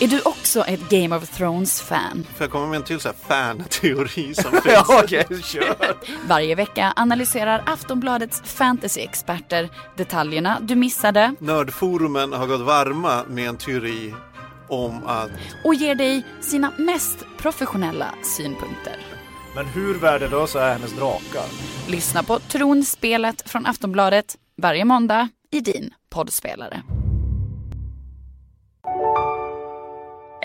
Är du också ett Game of Thrones-fan? Får jag komma med en till så här fan-teori som finns? ja, okej, kör. Varje vecka analyserar Aftonbladets fantasy-experter detaljerna du missade Nördforumen har gått varma med en teori om att och ger dig sina mest professionella synpunkter. Men hur värdelösa är hennes drakar? Lyssna på Tronspelet från Aftonbladet varje måndag i din poddspelare.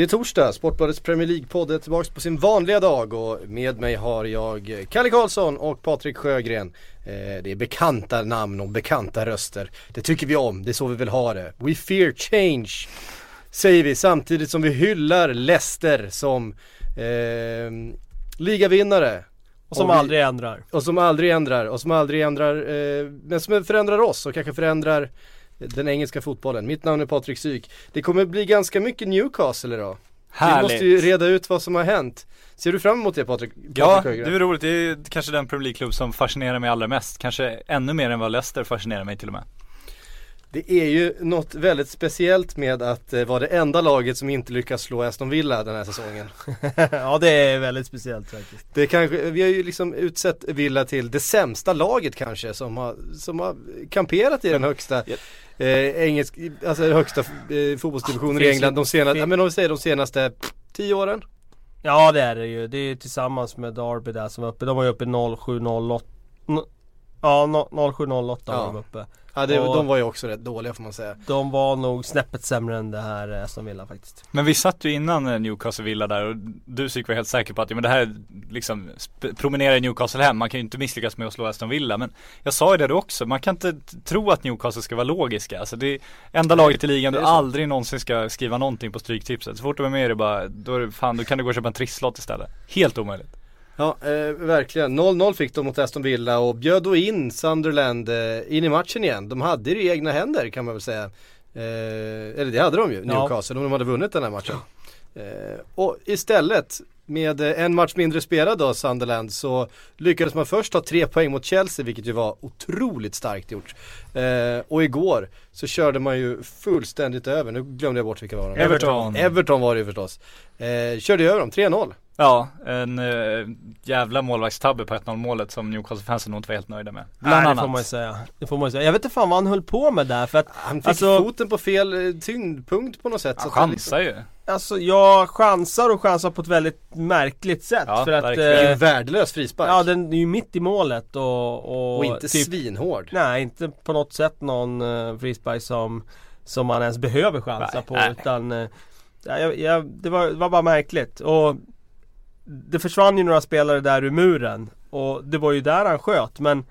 Det är torsdag, Sportbladets Premier League-podd är tillbaks på sin vanliga dag och med mig har jag Kalle Karlsson och Patrik Sjögren. Eh, det är bekanta namn och bekanta röster. Det tycker vi om, det är så vi vill ha det. We fear change, säger vi samtidigt som vi hyllar Leicester som eh, ligavinnare. Och som vi- aldrig ändrar. Och som aldrig ändrar, och som aldrig ändrar, eh, men som förändrar oss och kanske förändrar den engelska fotbollen. Mitt namn är Patrik Syk. Det kommer bli ganska mycket Newcastle idag. Vi Härligt. måste ju reda ut vad som har hänt. Ser du fram emot det Patrik? Ja, det är roligt. Det är kanske den Premier League-klubb som fascinerar mig allra mest. Kanske ännu mer än vad Leicester fascinerar mig till och med. Det är ju något väldigt speciellt med att eh, vara det enda laget som inte lyckas slå Aston Villa den här säsongen. ja det är väldigt speciellt faktiskt. Det är kanske, vi har ju liksom utsett Villa till det sämsta laget kanske som har, som har kamperat i den högsta eh, engelsk, alltså högsta eh, fotbollsdivisionen i finns ju- England de senaste, ja, men om vi säger de senaste pff, tio åren. Ja det är det ju. Det är ju tillsammans med Derby där som var uppe. De var ju uppe i 0708. N- Ja, no- 0708 var Ja. de uppe. Ja det, Och- de var ju också rätt dåliga får man säga. De var nog snäppet sämre än det här eh, Aston Villa faktiskt. Men vi satt ju innan eh, Newcastle Villa där och du Syk var helt säker på att ja, men det här är liksom promenera i Newcastle hem. Man kan ju inte misslyckas med att slå Aston Villa. Men jag sa ju det då också. Man kan inte tro att Newcastle ska vara logiska. Alltså det är enda laget i ligan du aldrig någonsin ska skriva någonting på stryktipset. Så fort du är med är det bara, då är det fan, då kan du gå och köpa en trisslott istället. Helt omöjligt. Ja, eh, verkligen. 0-0 fick de mot Aston Villa och bjöd då in Sunderland eh, in i matchen igen. De hade det i egna händer kan man väl säga. Eh, eller det hade de ju, Ja. Newcastle, om de hade vunnit den här matchen. Eh, och istället med eh, en match mindre spelad då, Sunderland, så lyckades man först ta tre poäng mot Chelsea, vilket ju var otroligt starkt gjort. Eh, och igår så körde man ju fullständigt över, nu glömde jag bort vilka var de Everton. Everton var det ju förstås. Körde över dem, 3-0. Ja, en eh, jävla målvaktstabbe på 1-0 målet som Newcastle-fansen nog inte var helt nöjda med. Bland Nej, det får man ju säga. Det får man ju säga. Jag vet inte fan vad han höll på med där för att Han fick Alltså- foten på fel eh, tyngdpunkt på något sätt. Han chansar ju. Alltså jag chansar och chansar på ett väldigt märkligt sätt Ja, för att verkligen. Det är ju eh, en värdelös frispark. Ja den är ju mitt i målet och, och, och inte typ, svinhård. Nej inte på något sätt någon uh, frispark som Som man ens behöver chansa Nej, på nej. utan uh, ja, jag, jag, det, var, det var bara märkligt och Det försvann ju några spelare där ur muren Och det var ju där han sköt men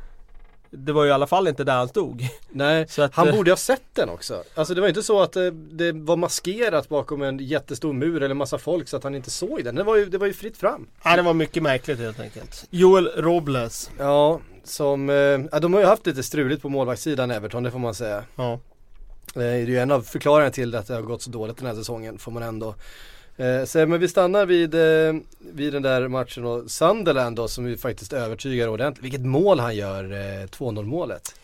Det var ju i alla fall inte där han stod Nej, att, han eh, borde ha sett den också. Alltså det var inte så att det, det var maskerat bakom en jättestor mur eller massa folk så att han inte såg den. Det var ju, det var ju fritt fram. Nej det var mycket märkligt helt enkelt Joel Robles Ja, som, eh, ja, de har ju haft lite struligt på målvaktssidan Everton, det får man säga. Ja Eh, Det är ju en av förklaringarna till att det har gått så dåligt den här säsongen, får man ändå eh, säga. Men vi stannar vid, eh, vid den där matchen och Sunderland då som ju faktiskt övertygar ordentligt. Vilket mål han gör, eh, 2-0 målet.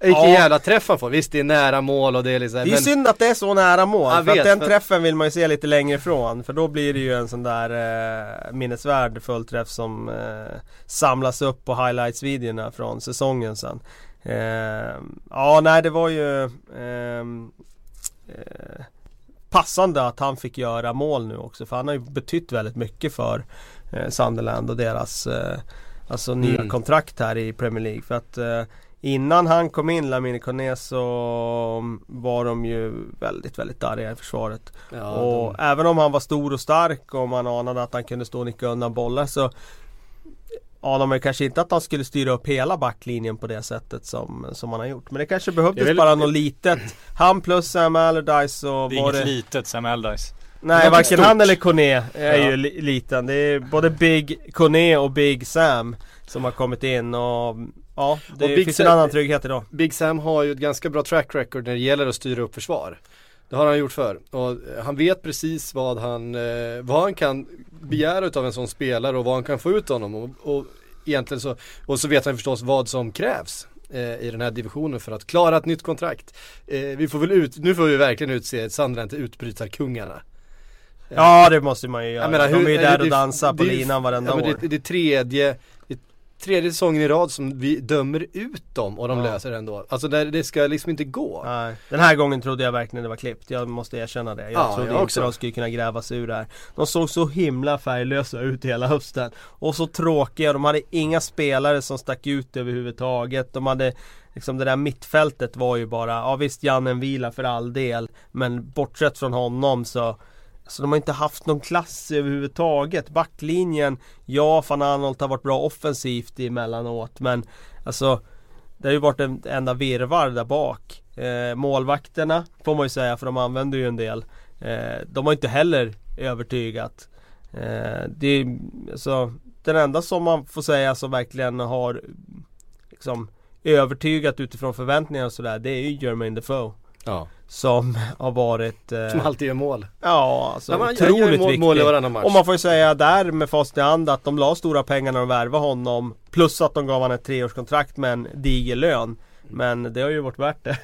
Vilken Ja. jävla träff han får. Visst det är nära mål och det är liksom Det är men- synd att det är så nära mål, Jag för vet, att den för- träffen vill man ju se lite längre ifrån För då blir det ju en sån där eh, minnesvärd fullträff som eh, samlas upp på highlights-videorna från säsongen sen eh, Ja nej det var ju ehm, eh, Passande att han fick göra mål nu också för han har ju betytt väldigt mycket för eh, Sunderland och deras eh, Alltså nya Mm. kontrakt här i Premier League för att eh, Innan han kom in, Lamine Kone, så var de ju väldigt, väldigt arga i försvaret. ja, och de, även om han var stor och stark och man anade att han kunde stå och nicka undan bollar så anar man kanske inte att han skulle styra upp hela backlinjen på det sättet som, som han har gjort. Men det kanske behövdes Det bara något litet. Han plus Sam Allardyce och Det är inget det... litet Sam Allardyce. Nej varken stort. han eller Kone är Ja. ju li- liten. Det är både Big Kone och Big Sam som har kommit in och ja, det Och finns Sam- en annan trygghet idag. Big Sam har ju ett ganska bra track record när det gäller att styra upp försvar. Det har han gjort förr. Och eh, han vet precis vad han, eh, vad han kan begära utav en sån spelare och vad han kan få ut av honom. Och, och egentligen så, och så vet han förstås vad som krävs eh, i den här divisionen för att klara ett nytt kontrakt. Vi får väl ut, nu får vi verkligen utse Sandren till utbrytarkungarna. Ja det måste man ju göra. Menar, De hur- är ju är där och dansar på det linan varenda Ja, år. det, det tredje, det tredje säsongen i rad som vi dömer ut dem och de Ja. löser det ändå. Alltså där, det ska liksom inte gå. Nej, den här gången trodde jag verkligen det var klippt. Jag måste erkänna det. Jag Ja, trodde jag inte också. de skulle kunna gräva sig ur det här. De såg så himla färglösa ut hela hösten. Och så tråkiga. De hade inga spelare som stack ut överhuvudtaget. De hade Liksom det där mittfältet var ju bara, ja visst Janne vila för all del Men bortsett från honom så så de har inte haft någon klass överhuvudtaget. Backlinjen Ja, van Arnold har varit bra offensivt emellanåt men Alltså Det har ju varit en enda virvar där bak. Eh, Målvakterna får man ju säga för de använder ju en del. Eh, De har inte heller övertygat. Eh, Det är alltså Den enda som man får säga som verkligen har Liksom övertygat utifrån förväntningar och sådär Det är ju Jermaine Defoe. Ja. Som har varit eh, Som alltid gör mål. Ja, alltså Ja, man otroligt mål, mål i varannan match. Och man får ju säga där med fast i hand att de la stora pengar när de värvade honom Plus att de gav honom ett treårskontrakt med en diger lön Men det har ju varit värt det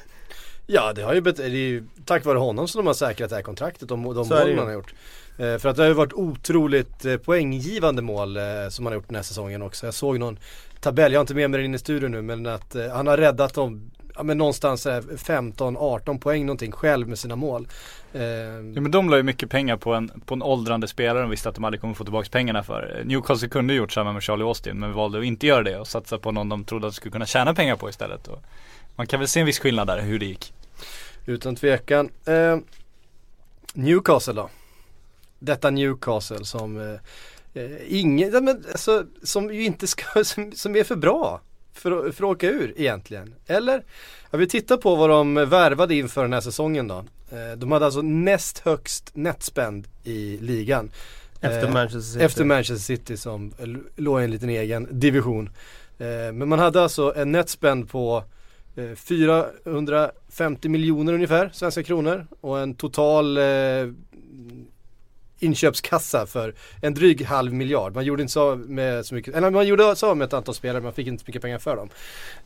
Ja det har ju, bet- det är ju tack vare honom som de har säkrat det här kontraktet, de, de Så är det mål man har gjort. Eh, för att det har ju varit otroligt eh, poänggivande mål eh, som han har gjort den här säsongen också. Jag såg någon tabell, jag har inte med mig den in i studion nu men att eh, han har räddat dem Ja men någonstans så här 15-18 poäng någonting själv med sina mål. Eh, Ja men de la ju mycket pengar på en, på en åldrande spelare och visste att de aldrig kommer få tillbaka pengarna för. Newcastle kunde gjort samma med Charlie Austin men valde att inte göra det och satsa på någon de trodde att de skulle kunna tjäna pengar på istället. Och man kan väl se en viss skillnad där hur det gick. Utan tvekan. Eh, Newcastle då? Detta Newcastle som eh, eh, ingen, men, alltså, som ju inte ska, som, som är för bra för, för att åka ur egentligen. Eller? Jag vill titta på vad de värvade inför den här säsongen då. Eh, de hade alltså näst högst netspend i ligan. Efter Eh, Manchester City Efter Manchester City som låg i en liten egen division. Eh, men man hade alltså en netspend på eh, 450 miljoner ungefär svenska kronor och en total inköpskassa för en dryg halv miljard. Man gjorde inte så med så mycket, eller man gjorde så med ett antal spelare men man fick inte så mycket pengar för dem.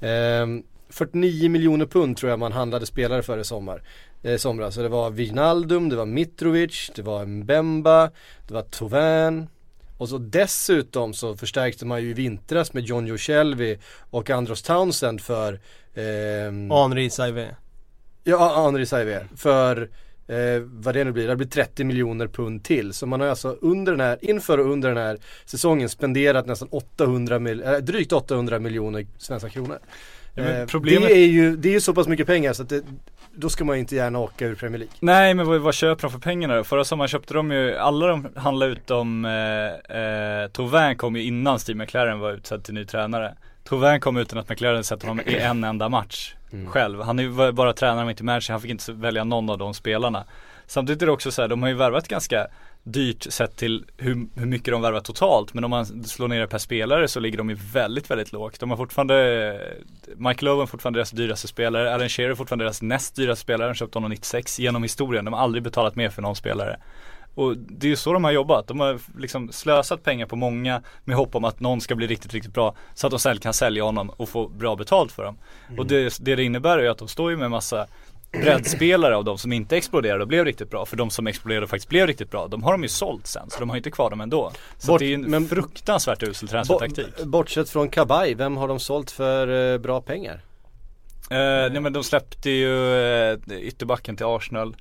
Ehm, 49 miljoner pund tror jag man handlade spelare för i sommar. Eh, somras. Så det var Wijnaldum, det var Mitrovic, det var Mbemba, det var Tovan. Och så dessutom så förstärkte man ju i vintras med John Joe Shelby och Andros Townsend för ehm, Henri Saivé Ja, Henri Saivé. För eh, vad det nu blir, det blir 30 miljoner pund till. Så man har alltså under den här, inför och under den här säsongen spenderat nästan 800 mil, äh, drygt 800 miljoner svenska kronor. Ja, Eh, problemet- Det är ju, det är ju så pass mycket pengar så att det, då ska man ju inte gärna åka ur Premier League. Nej men vad, vad köper de för pengarna då? Förra sommaren köpte de ju, alla de handlade utom eh, eh, Tauvin kom ju innan Steve McLaren var utsedd till ny tränare. Tauvin kom utan att McLaren sett honom i en enda match själv. Han är ju var bara tränare men inte manager, han fick inte välja någon av de spelarna. Samtidigt är det också så här, de har ju värvat ganska dyrt sett till hur, hur mycket de värvar totalt. Men om man slår ner det per spelare så ligger de ju väldigt, väldigt lågt. De har fortfarande, Michael Owen fortfarande deras dyraste spelare, Alan Shearer fortfarande deras näst dyraste spelare, de köpte honom 96 genom historien. De har aldrig betalat mer för någon spelare. Och det är ju så de har jobbat. De har liksom slösat pengar på många med hopp om att någon ska bli riktigt, riktigt bra. Så att de sen kan sälja honom och få bra betalt för dem. Och det, det det innebär är att de står ju med massa breddspelare av de som inte exploderade och blev riktigt bra. För de som exploderade och faktiskt blev riktigt bra, de har de ju sålt sen. Så de har ju inte kvar dem ändå. Så Bort- det är ju en men- fruktansvärt usel transfertaktik. Bo- bortsett från Kabaj, vem har de sålt för eh, bra pengar? Eh, nej men de släppte ju eh, ytterbacken till Arsenal.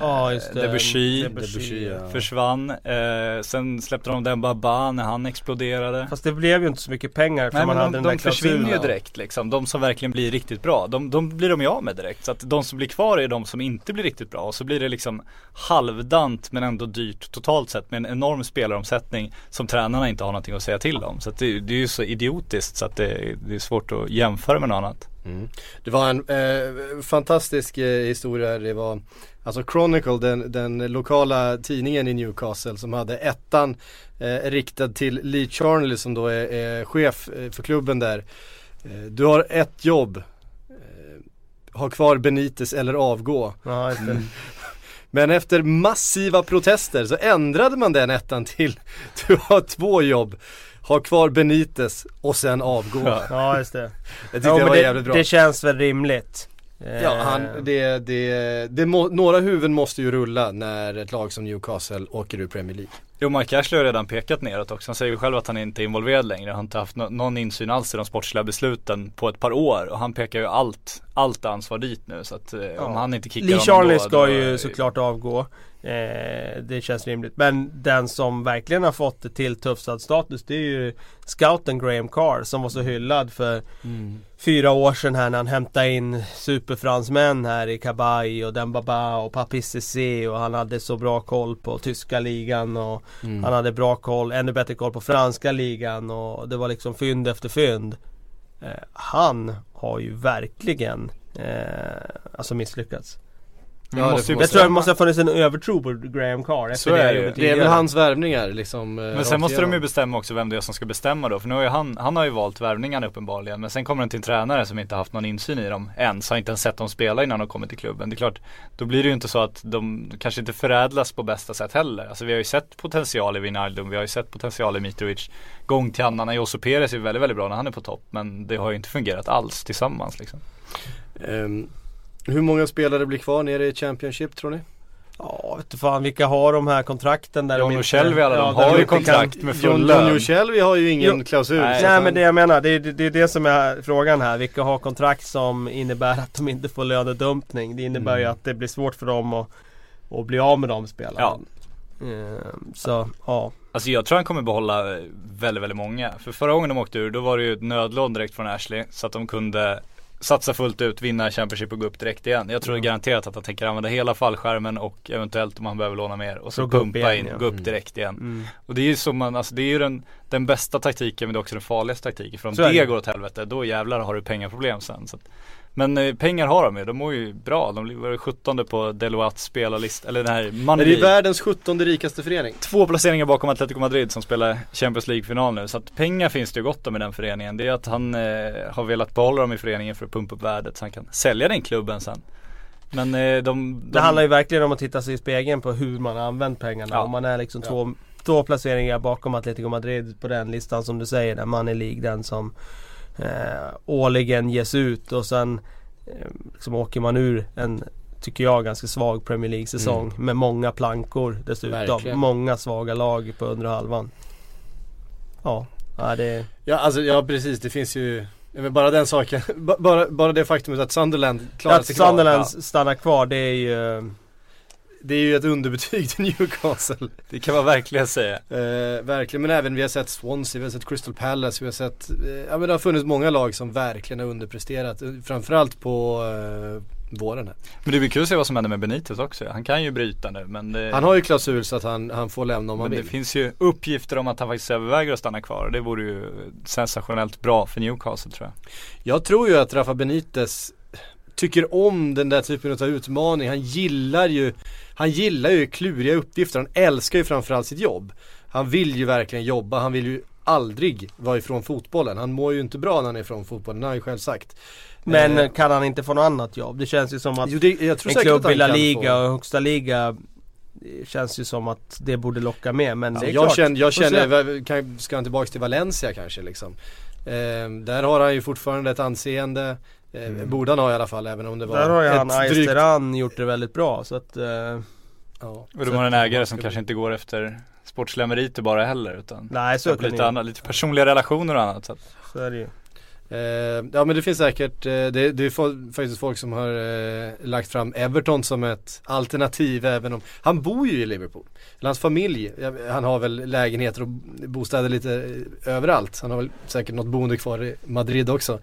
Ja just det. Debussy, Debussy, ja. försvann. Eh, sen släppte de den Baba när han exploderade. Fast det blev ju inte så mycket pengar för Nej man men hade de, den där de försvinner ju direkt liksom. De som verkligen blir riktigt bra. De, de blir de ju av med direkt. Så att de som blir kvar är de som inte blir riktigt bra. Och så blir det liksom halvdant men ändå dyrt totalt sett med en enorm spelaromsättning som tränarna inte har någonting att säga till om. Så att det, det är ju så idiotiskt så att det, det är svårt att jämföra med något annat. Mm. Det var en eh, fantastisk eh, historia. Det var alltså Chronicle, den, den lokala tidningen i Newcastle som hade ettan eh, riktad till Lee Charnley som då är, är chef eh, för klubben där. Eh, du har ett jobb. Eh, ha kvar Benitez eller avgå. Ja, det. Men efter massiva protester så ändrade man den ettan till du har två jobb. Ha kvar Benitez och sen avgå. Ja. just det. Det tyckte Ja, jag men var det, jävligt bra. det känns väl rimligt. Ja, Eh, han, det, det, det må, några huvuden måste ju rulla när ett lag som Newcastle åker ur Premier League. Jo, Mike Ashley har redan pekat neråt också. Han säger ju själv att han inte är involverad längre. Han har inte haft no någon insyn alls i de sportsliga besluten på ett par år. Och han pekar ju allt, allt ansvar dit nu. Så att eh, om han inte kickar Lee Charlie ska då, ju såklart avgå. Eh, det känns rimligt. Men den som verkligen har fått det till tuffsad status det är ju scouten Graham Carr som var så hyllad för fyra år sedan här när han hämtade in superfransmän här i Kabay och Dembaba och Papi Cissé och han hade så bra koll på tyska ligan och Mm. han hade bra koll, ännu bättre koll på franska ligan och det var liksom fynd efter fynd. Eh, han har ju verkligen eh, alltså misslyckats. Vi Ja, måste det ju Jag tror det måste ha funnits en övertro på Graham Carr efter Så det är det. Det är väl hans värvningar liksom. eh, Men sen måste de ju igenom. bestämma också vem det är som ska bestämma då. För nu har ju han, han har ju valt värvningarna uppenbarligen. Men sen kommer den till en tränare som inte haft någon insyn i dem ens. Har inte ens sett dem spela innan de kommit till klubben. Det är klart, då blir det ju inte så att de kanske inte förädlas på bästa sätt heller. Alltså vi har ju sett potential i Wijnaldum, vi har ju sett potential i Mitrovic. Gång till annan, Josu Perez är väldigt, väldigt bra när han är på topp. Men det har ju inte fungerat alls tillsammans liksom. Ehm, hur många spelare blir kvar nere i Championship tror ni? Ja, vet du fan vilka har de här kontrakten där John de inte- Shelby alla, de där har ju inte kan- kontrakt med full John, lön. John Shelby har ju ingen Jo, klausul. nej. Nej men det jag menar, det är det, det, är det som är frågan här. Vilka har kontrakt som innebär att de inte får lönedumpning? Det innebär ju Mm. att det blir svårt för dem att, att bli av med de spelarna. Ehm, så ja. Alltså jag tror han kommer behålla eh, väldigt, väldigt många. För förra gången de åkte ur, då var det ju ett nödlån direkt från Ashley. Så att de kunde satsa fullt ut, vinna Championship och gå upp direkt igen. Jag tror Mm. garanterat att han tänker använda hela fallskärmen och eventuellt om han behöver låna mer. Och så upp pumpa igen, in, ja. gå upp Mm. direkt igen. Mm. Och det är ju som man, alltså det är ju den, den bästa taktiken men det är också den farligaste taktiken. För om Så det det. går åt helvete, då jävlar har du pengaproblem sen. Så att, men eh, pengar har de ju, de mår ju bra. De var ju 17 på Deloittes spelarlista, eller den här Men det Money är världens 17 rikaste förening. Två placeringar bakom Atletico Madrid som spelar Champions League-final nu. Så att pengar finns det ju gott om i den föreningen. Det är att han eh, har velat behålla dem i föreningen för att pumpa upp värdet så han kan sälja den klubben sen. Men eh, de, de Det handlar ju verkligen om att titta sig i spegeln på hur man har använt pengarna. Ja. Om man är liksom Ja. två, två placeringar bakom Atletico Madrid på den listan som du säger. Där Money League, den som eh, årligen ges ut och sen eh, liksom åker man ur en Tycker jag ganska svag Premier League-säsong med många plankor dessutom. Verkligen. Många svaga lag på undre halvan. Ja, ja det Ja alltså ja precis det finns ju men bara den saken, ba- bara, bara det faktumet att Sunderland klarar Att sig kvar. Sunderland Ja. stannar kvar det är ju Det är ju ett underbetyg till Newcastle. Det kan man verkligen säga. Eh, verkligen, men även vi har sett Swansea, vi har sett Crystal Palace, vi har sett, eh, ja men det har funnits många lag som verkligen har underpresterat. eh, Framförallt på eh, våren här. Men det blir kul att se vad som händer med Benitez också. Han kan ju bryta nu men det, Han har ju klausul så att han, han får lämna om han men det vill. finns ju uppgifter om att han faktiskt överväger att stanna kvar. Det vore ju sensationellt bra för Newcastle tror jag. Jag tror ju att Rafa Benitez tycker om den där typen av utmaning. Han gillar ju, han gillar ju kluriga uppgifter. Han älskar ju framförallt sitt jobb. Han vill ju verkligen jobba, han vill ju aldrig vara ifrån fotbollen. Han mår ju inte bra när han är ifrån fotbollen, det har han ju själv sagt. Men Eh, kan han inte få något annat jobb? Det känns ju som att jo, det, jag tror en klubb i La Liga få- och högsta liga det Känns ju som att det borde locka med men Ja, det är jag klart. känner, jag känner kan, ska han tillbaks till Valencia kanske liksom. Eh, där har han ju fortfarande ett anseende. Eh, Mm. Borde han ha i alla fall även om det var Där har ju han ett drygt... Aisteran gjort det väldigt bra så att eh, Ja, Och de har en ägare som kanske inte går efter sportsliga meriter bara heller utan Nej så kan lite, annat, lite personliga relationer och annat. Så att, Så är det ju Eh, ja men det finns säkert, eh, det, det är faktiskt folk som har eh, lagt fram Everton som ett alternativ även om, han bor ju i Liverpool. Eller hans familj, han har väl lägenheter och bostäder lite eh, överallt. Han har väl säkert något boende kvar i Madrid också.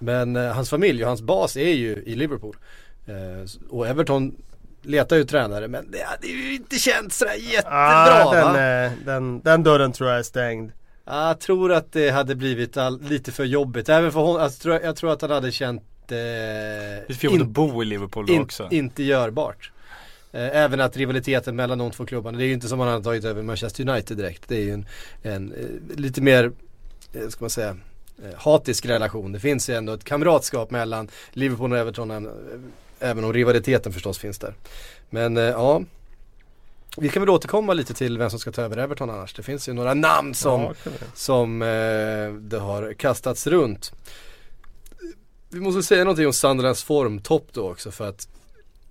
Men eh, hans familj och hans bas är ju i Liverpool. Eh, och Everton letar ju tränare men det hade ju inte känts sådär jättebra Ah, den, va? eh, den, den dörren tror jag är stängd. Ja, Jag tror att det hade blivit all, lite för jobbigt, även för honom. Alltså, jag, tror, att han hade känt eh, Det är jobbigt att bo i Liverpool då in, också. inte görbart. Eh, även att rivaliteten mellan de två klubbarna, det är ju inte som om han hade tagit över Manchester United direkt. Det är ju en, en eh, lite mer, ska man säga, hatisk relation. Det finns ju ändå ett kamratskap mellan Liverpool och Everton, eh, även om rivaliteten förstås finns där. Men eh, ja, vi kan väl återkomma lite till vem som ska ta över Everton annars. Det finns ju några namn som Ja, som eh, det har kastats runt. Vi måste säga någonting om Sunderlands formtopp då också för att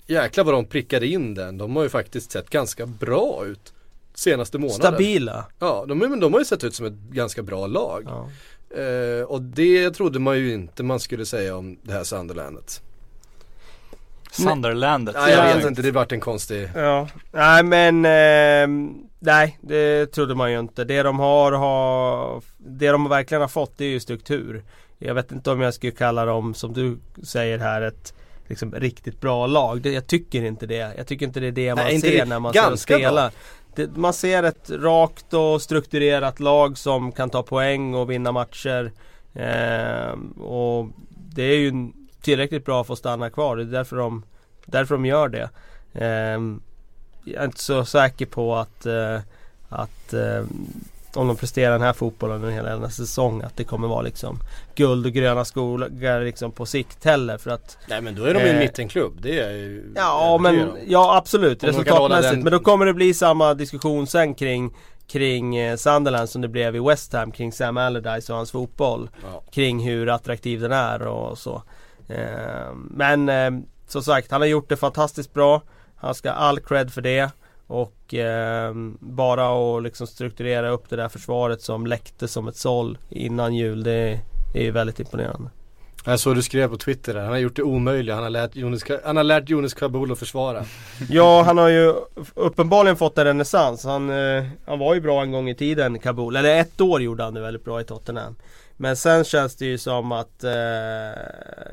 jäklar vad de prickade in den. De har ju faktiskt sett ganska bra ut senaste månaden. Stabila. Ja, de, de har ju sett ut som ett ganska bra lag. Ja. Eh, och det trodde man ju inte man skulle säga om det här Sunderlandet. Sunderlandet. Nej jag Ja. vet inte, det vart en konstig Ja, nej men ehm, Nej, det trodde man ju inte. Det de har, har Det de verkligen har fått det är ju struktur. Jag vet inte om jag skulle kalla dem, som du säger här, ett liksom, riktigt bra lag. Det, jag tycker inte det. Jag tycker inte det är det man Nej, ser det. när man ser dem Ganska bra. Det, man ser ett rakt och strukturerat lag som kan ta poäng och vinna matcher. Eh, och det är ju tillräckligt bra för att stanna kvar. Det är därför de, därför de gör det. Eh, jag är inte så säker på att, eh, att eh, om de presterar den här fotbollen under hela denna säsong att det kommer vara liksom guld och gröna skogar liksom på sikt heller för att Nej men då är de ju en Eh, mittenklubb, det är ju Ja men ja absolut. Om resultatmässigt. den- men då kommer det bli samma diskussion sen kring Kring eh, Sunderland som det blev i West Ham kring Sam Allardyce och hans fotboll. Ja. Kring hur attraktiv den är och så. Eh, Men eh, som sagt han har gjort det fantastiskt bra. Han ska ha all cred för det och eh, bara att liksom strukturera upp det där försvaret som läckte som ett såll innan jul det är ju väldigt imponerande. Jag såg du skrev på Twitter där, han har gjort det omöjliga, han har lärt Jonas, han har lärt Jonas Kabul att försvara. Ja, han har ju uppenbarligen fått en renässans. Han, eh, han var ju bra en gång i tiden, Kabul. Eller ett år gjorde han det väldigt bra i Tottenham. Men sen känns det ju som att eh,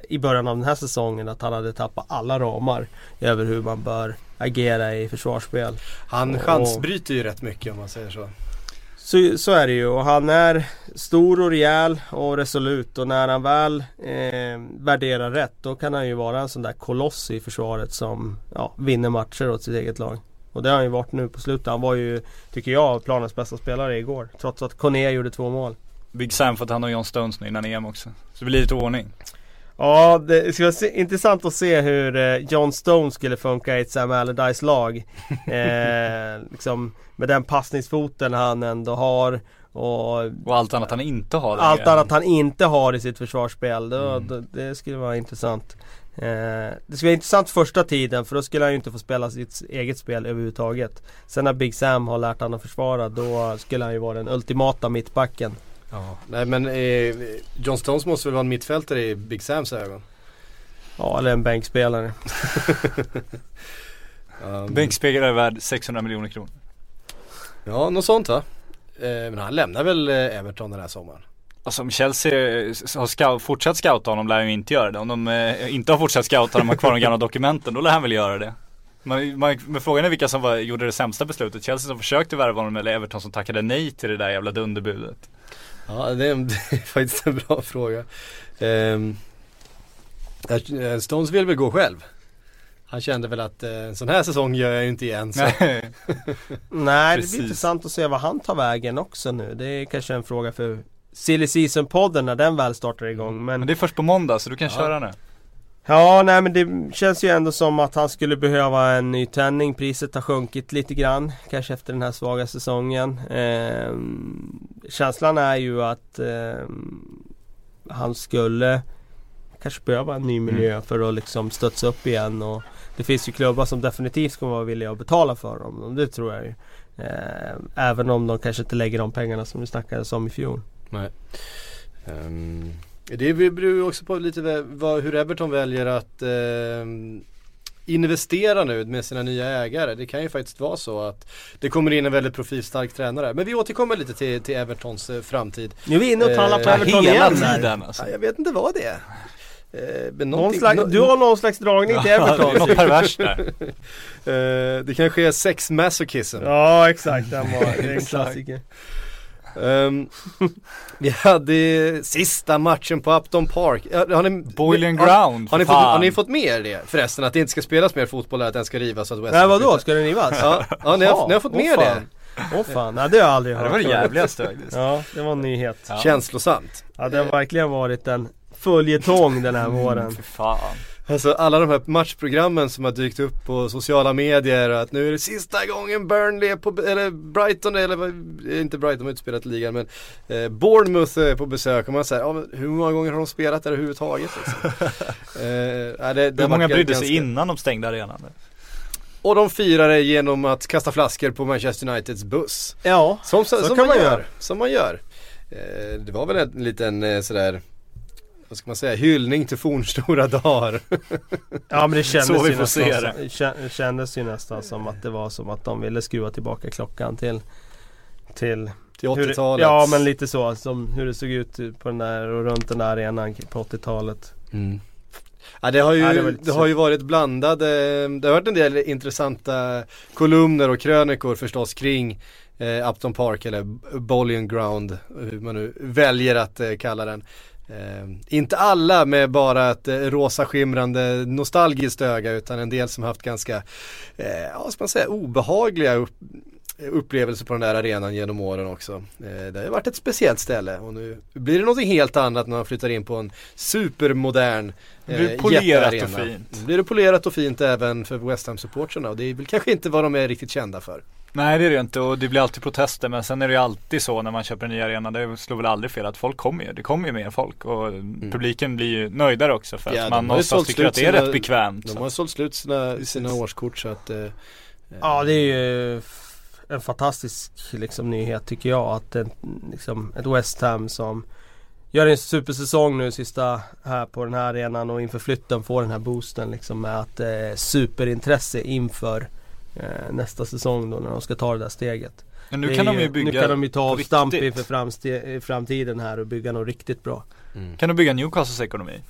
i början av den här säsongen att han hade tappat alla ramar över hur man bör agera i försvarsspel. Han Och- chansbryter ju rätt mycket om man säger så. Så, så är det ju och han är stor och rejäl och resolut och när han väl eh, värderar rätt då kan han ju vara en sån där koloss i försvaret som ja, vinner matcher åt sitt eget lag. Och det har han ju varit nu på slutet. Han var ju, tycker jag, planens bästa spelare igår. Trots att Kone gjorde två mål. Big Sam fått hand om John Stones nu innan EM också. Så det blir lite ordning. Ja, det ska vara intressant att se hur eh, John Stone skulle funka i ett Sam Allardyce-lag. eh, liksom, med den passningsfoten han ändå har. Och Och allt annat han inte har allt längre. annat han inte har i sitt försvarsspel. Då, Mm. då, det skulle vara intressant. Eh, det skulle vara intressant första tiden för då skulle han ju inte få spela sitt eget spel överhuvudtaget. Sen när Big Sam har lärt honom att försvara då skulle han ju vara den ultimata mittbacken. Ja. Nej men eh, John Stones måste väl vara en mittfältare i Big Sams ögon? Ja, eller en bänkspelare. Um, Bänkspelare är värd 600 miljoner kronor. Ja, något sånt va? Eh, men han lämnar väl eh, Everton den här sommaren? Alltså om Chelsea har scout, fortsatt scouta honom lär de ju inte göra det. Om de eh, inte har fortsatt scouta honom och har kvar de gamla dokumenten, då lär han väl göra det. Man, man, men frågan är vilka som var, gjorde det sämsta beslutet. Chelsea som försökte värva honom eller Everton som tackade nej till det där jävla dunderbudet. Ja, det är, det är faktiskt en bra fråga. Um, Stones vill väl gå själv? Han kände väl att eh, en sån här säsong gör jag ju inte igen så. Nej. Nej, det blir intressant att se vad han tar vägen också nu. Det är kanske en fråga för Silly Season-podden när den väl startar igång. Men Men det är först på måndag så du kan Ja. köra nu. Ja, nej men det känns ju ändå som att han skulle behöva en ny tändning. Priset har sjunkit lite grann. Kanske efter den här svaga säsongen. Ehm, känslan är ju att ehm, han skulle kanske behöva en ny miljö för att liksom studsa upp igen. Och det finns ju klubbar som definitivt kommer vara villiga att betala för dem. Det tror jag ju. Ehm, även om de kanske inte lägger de pengarna som vi snackade om i fjol. Ehm, det beror ju också på lite vad, hur Everton väljer att ehm, investera nu med sina nya ägare. Det kan ju faktiskt vara så att det kommer in en väldigt profilstark tränare. Men vi återkommer lite till, till Evertons eh, framtid. Nu är vi inne och talar på Eh, Everton Hela igen tiden alltså. Ja, jag vet inte vad det är. Eh, Någon slags, du har någon slags dragning till Ja, Everton. något perverst där. eh, det kanske är sex masochism. Ja exakt, den var är en klassiker. Ehm, vi hade sista matchen på Upton Park. Har ni, Boiling har, ground, har, ni fått, har ni fått med er det förresten? Att det inte ska spelas mer fotboll eller att den ska rivas? så Att West Nej vadå, ska den rivas? Ja, ja ni, har, ni har fått med er det? Åh fan, nej det har jag aldrig hört det var det jävligaste faktiskt. Ja, det var en nyhet. Ja. Känslosamt. Ja det har verkligen varit en följetong den här våren. Fy fan. Alltså alla de här matchprogrammen som har dykt upp på sociala medier och att nu är det sista gången Burnley är på, eller Brighton eller vad- inte Brighton har inte spelat i ligan men eh, Bournemouth är på besök och man säger, ja, hur många gånger har de spelat där överhuvudtaget liksom? eh, det, det Hur många brydde ganska- sig innan de stängde arenan? Och de firar det genom att kasta flaskor på Manchester Uniteds buss. Ja, Som, så, Så som kan man man gör. göra. Som man gör. Eh, det var väl en liten eh, sådär vad ska man säga, hyllning till fornstora dagar. ja men det kändes Så vi ju nästan som, det. kän- kändes ju nästan som att det var som att de ville skruva tillbaka klockan till Till till hur det- 80-talet. Ja men lite så, som hur det såg ut på den där och runt den där arenan på 80-talet Mm. Ja det har ju, Ja, det det har ju varit blandade, det har varit en del intressanta kolumner och krönikor förstås kring eh, Upton Park eller Bowling Ground, hur man nu väljer att eh, kalla den. Eh, inte alla med bara ett eh, rosa skimrande nostalgiskt öga utan en del som haft ganska, eh, ja ska man säga, obehagliga upp, upplevelser på den där arenan genom åren också. Eh, det har ju varit ett speciellt ställe och nu blir det någonting helt annat när man flyttar in på en supermodern Det blir eh, polerat jättearena. och fint. Nu Blir det polerat och fint även för West ham supportrarna och det är väl kanske inte vad de är riktigt kända för. Nej det är det ju inte och det blir alltid protester men sen är det ju alltid så när man köper en ny arena, det slår väl aldrig fel att folk kommer ju, det kommer ju mer folk och publiken blir ju nöjdare också för Mm. Ja, att man någonstans tycker att det är sina- rätt bekvämt. De så. har sålt slut sina, sina årskort så att eh, Ja det är ju en fantastisk liksom, nyhet tycker jag att en, liksom, ett West Ham som Gör en supersäsong nu sista här på den här arenan och inför flytten får den här boosten liksom med att eh, superintresse inför eh, nästa säsong då när de ska ta det där steget. Men nu Det kan de ju bygga Nu kan de ju ta avstamp inför framste- i framtiden här och bygga något riktigt bra. Kan de bygga Newcastles ekonomi? Mm.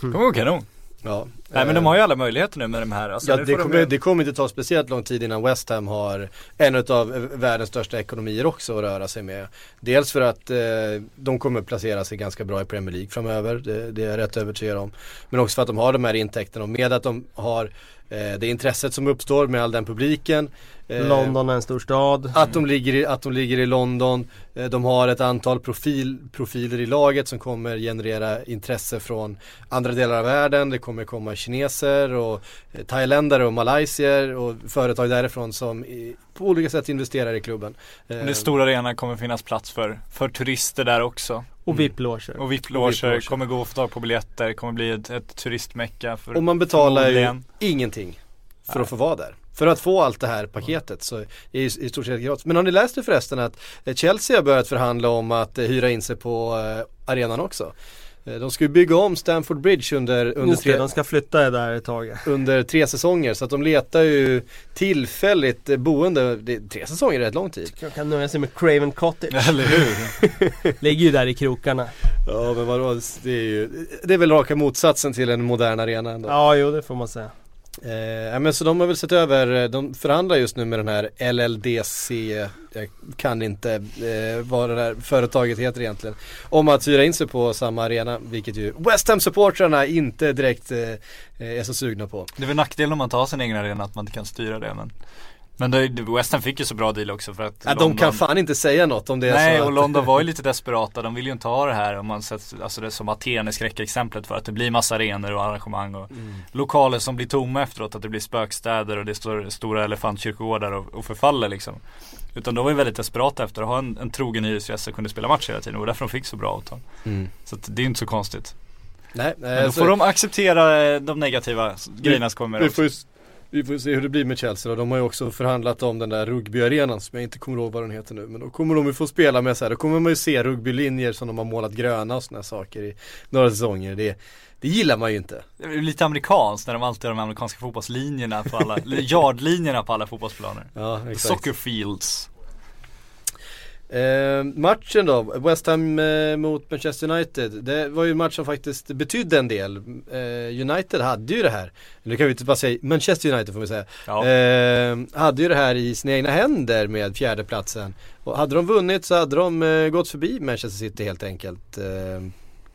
Det kommer gå kanon. ja. Nej men de har ju alla möjligheter nu med de här. Alltså, Ja det de kommer, ju- det kommer inte ta speciellt lång tid innan West Ham har en av världens största ekonomier också att röra sig med. Dels för att eh, de kommer placera sig ganska bra i Premier League framöver, det, det är jag rätt övertygad om. Men också för att de har de här intäkterna och med att de har eh, det intresset som uppstår med all den publiken. eh, London är en stor stad. Att de ligger i, att de ligger i London. Eh, De har ett antal profil, profiler i laget som kommer generera intresse från andra delar av världen. Det kommer komma kineser och eh, thailändare och malaysier och företag därifrån som i, på olika sätt investerar i klubben. Eh, Det stora arenan kommer finnas plats för, för turister där också. Och VIP-loger. Och VIP-loger VIP-loger. kommer gå att få tag på biljetter, kommer bli ett, ett turistmecka för Och man betalar ju ingenting för Nej. att få vara där. För att få allt det här paketet så är det i stort sett gratis. Men har ni läst det förresten att eh, Chelsea har börjat förhandla om att hyra in sig på arenan också? Eh, De ska ju bygga om Stamford Bridge under, under, det, tre, de ska flytta där ett tag. under tre säsonger så att de letar ju tillfälligt eh, boende. Det, tre säsonger är rätt lång tid. Jag kan nöja sig med Craven Cottage. Eller hur? Ligger ju där i krokarna. Ja men vadå, det är ju, det är väl raka motsatsen till en modern arena ändå. Ja, jo det får man säga. Eh, men så de har väl sett över, eh, de förhandlar just nu med den här LLDC, jag kan inte eh, vad det där företaget heter egentligen, om att hyra in sig på samma arena, vilket ju West ham supportrarna inte direkt eh, eh är så sugna på. Det är väl nackdelen om man tar sin egen arena att man inte kan styra det men men det, West Ham fick ju så bra deal också för att Ja, de kan fan inte säga något om det Nej så och att, London var ju lite desperata, de vill ju inte ha det här om man sett, alltså det som Aten är skräckexemplet för att det blir massa arenor och arrangemang och Mm. lokaler som blir tomma efteråt, att det blir spökstäder och det står stora elefantkyrkogårdar och, och förfaller liksom. Utan de var ju väldigt desperata efter att ha en, en trogen hyresgäst som kunde spela match hela tiden och därför de fick så bra avtal. Mm. Så det är inte så konstigt. Nej, Men då så- får de acceptera eh, de negativa grejerna som kommer vi också. får ju, Vi får se hur det blir med Chelsea då. De har ju också förhandlat om den där rugbyarenan som jag inte kommer ihåg vad den heter nu. Men då kommer de ju få spela med så här. Då kommer man ju se rugbylinjer som de har målat gröna och sådana saker i några säsonger. Det, det gillar man ju inte. Det är lite amerikanskt när de alltid har de amerikanska fotbollslinjerna på alla, yardlinjerna på alla fotbollsplaner. Ja, exakt. Soccer fields. Eh, matchen då, West Ham eh, mot Manchester United. Det var ju en match som faktiskt betydde en del. Eh, United hade ju det här, nu kan vi inte bara säga Manchester United får vi säga. Ja. Eh, hade ju det här i sina egna händer med fjärdeplatsen. Och hade de vunnit så hade de eh, gått förbi Manchester City helt enkelt. Eh,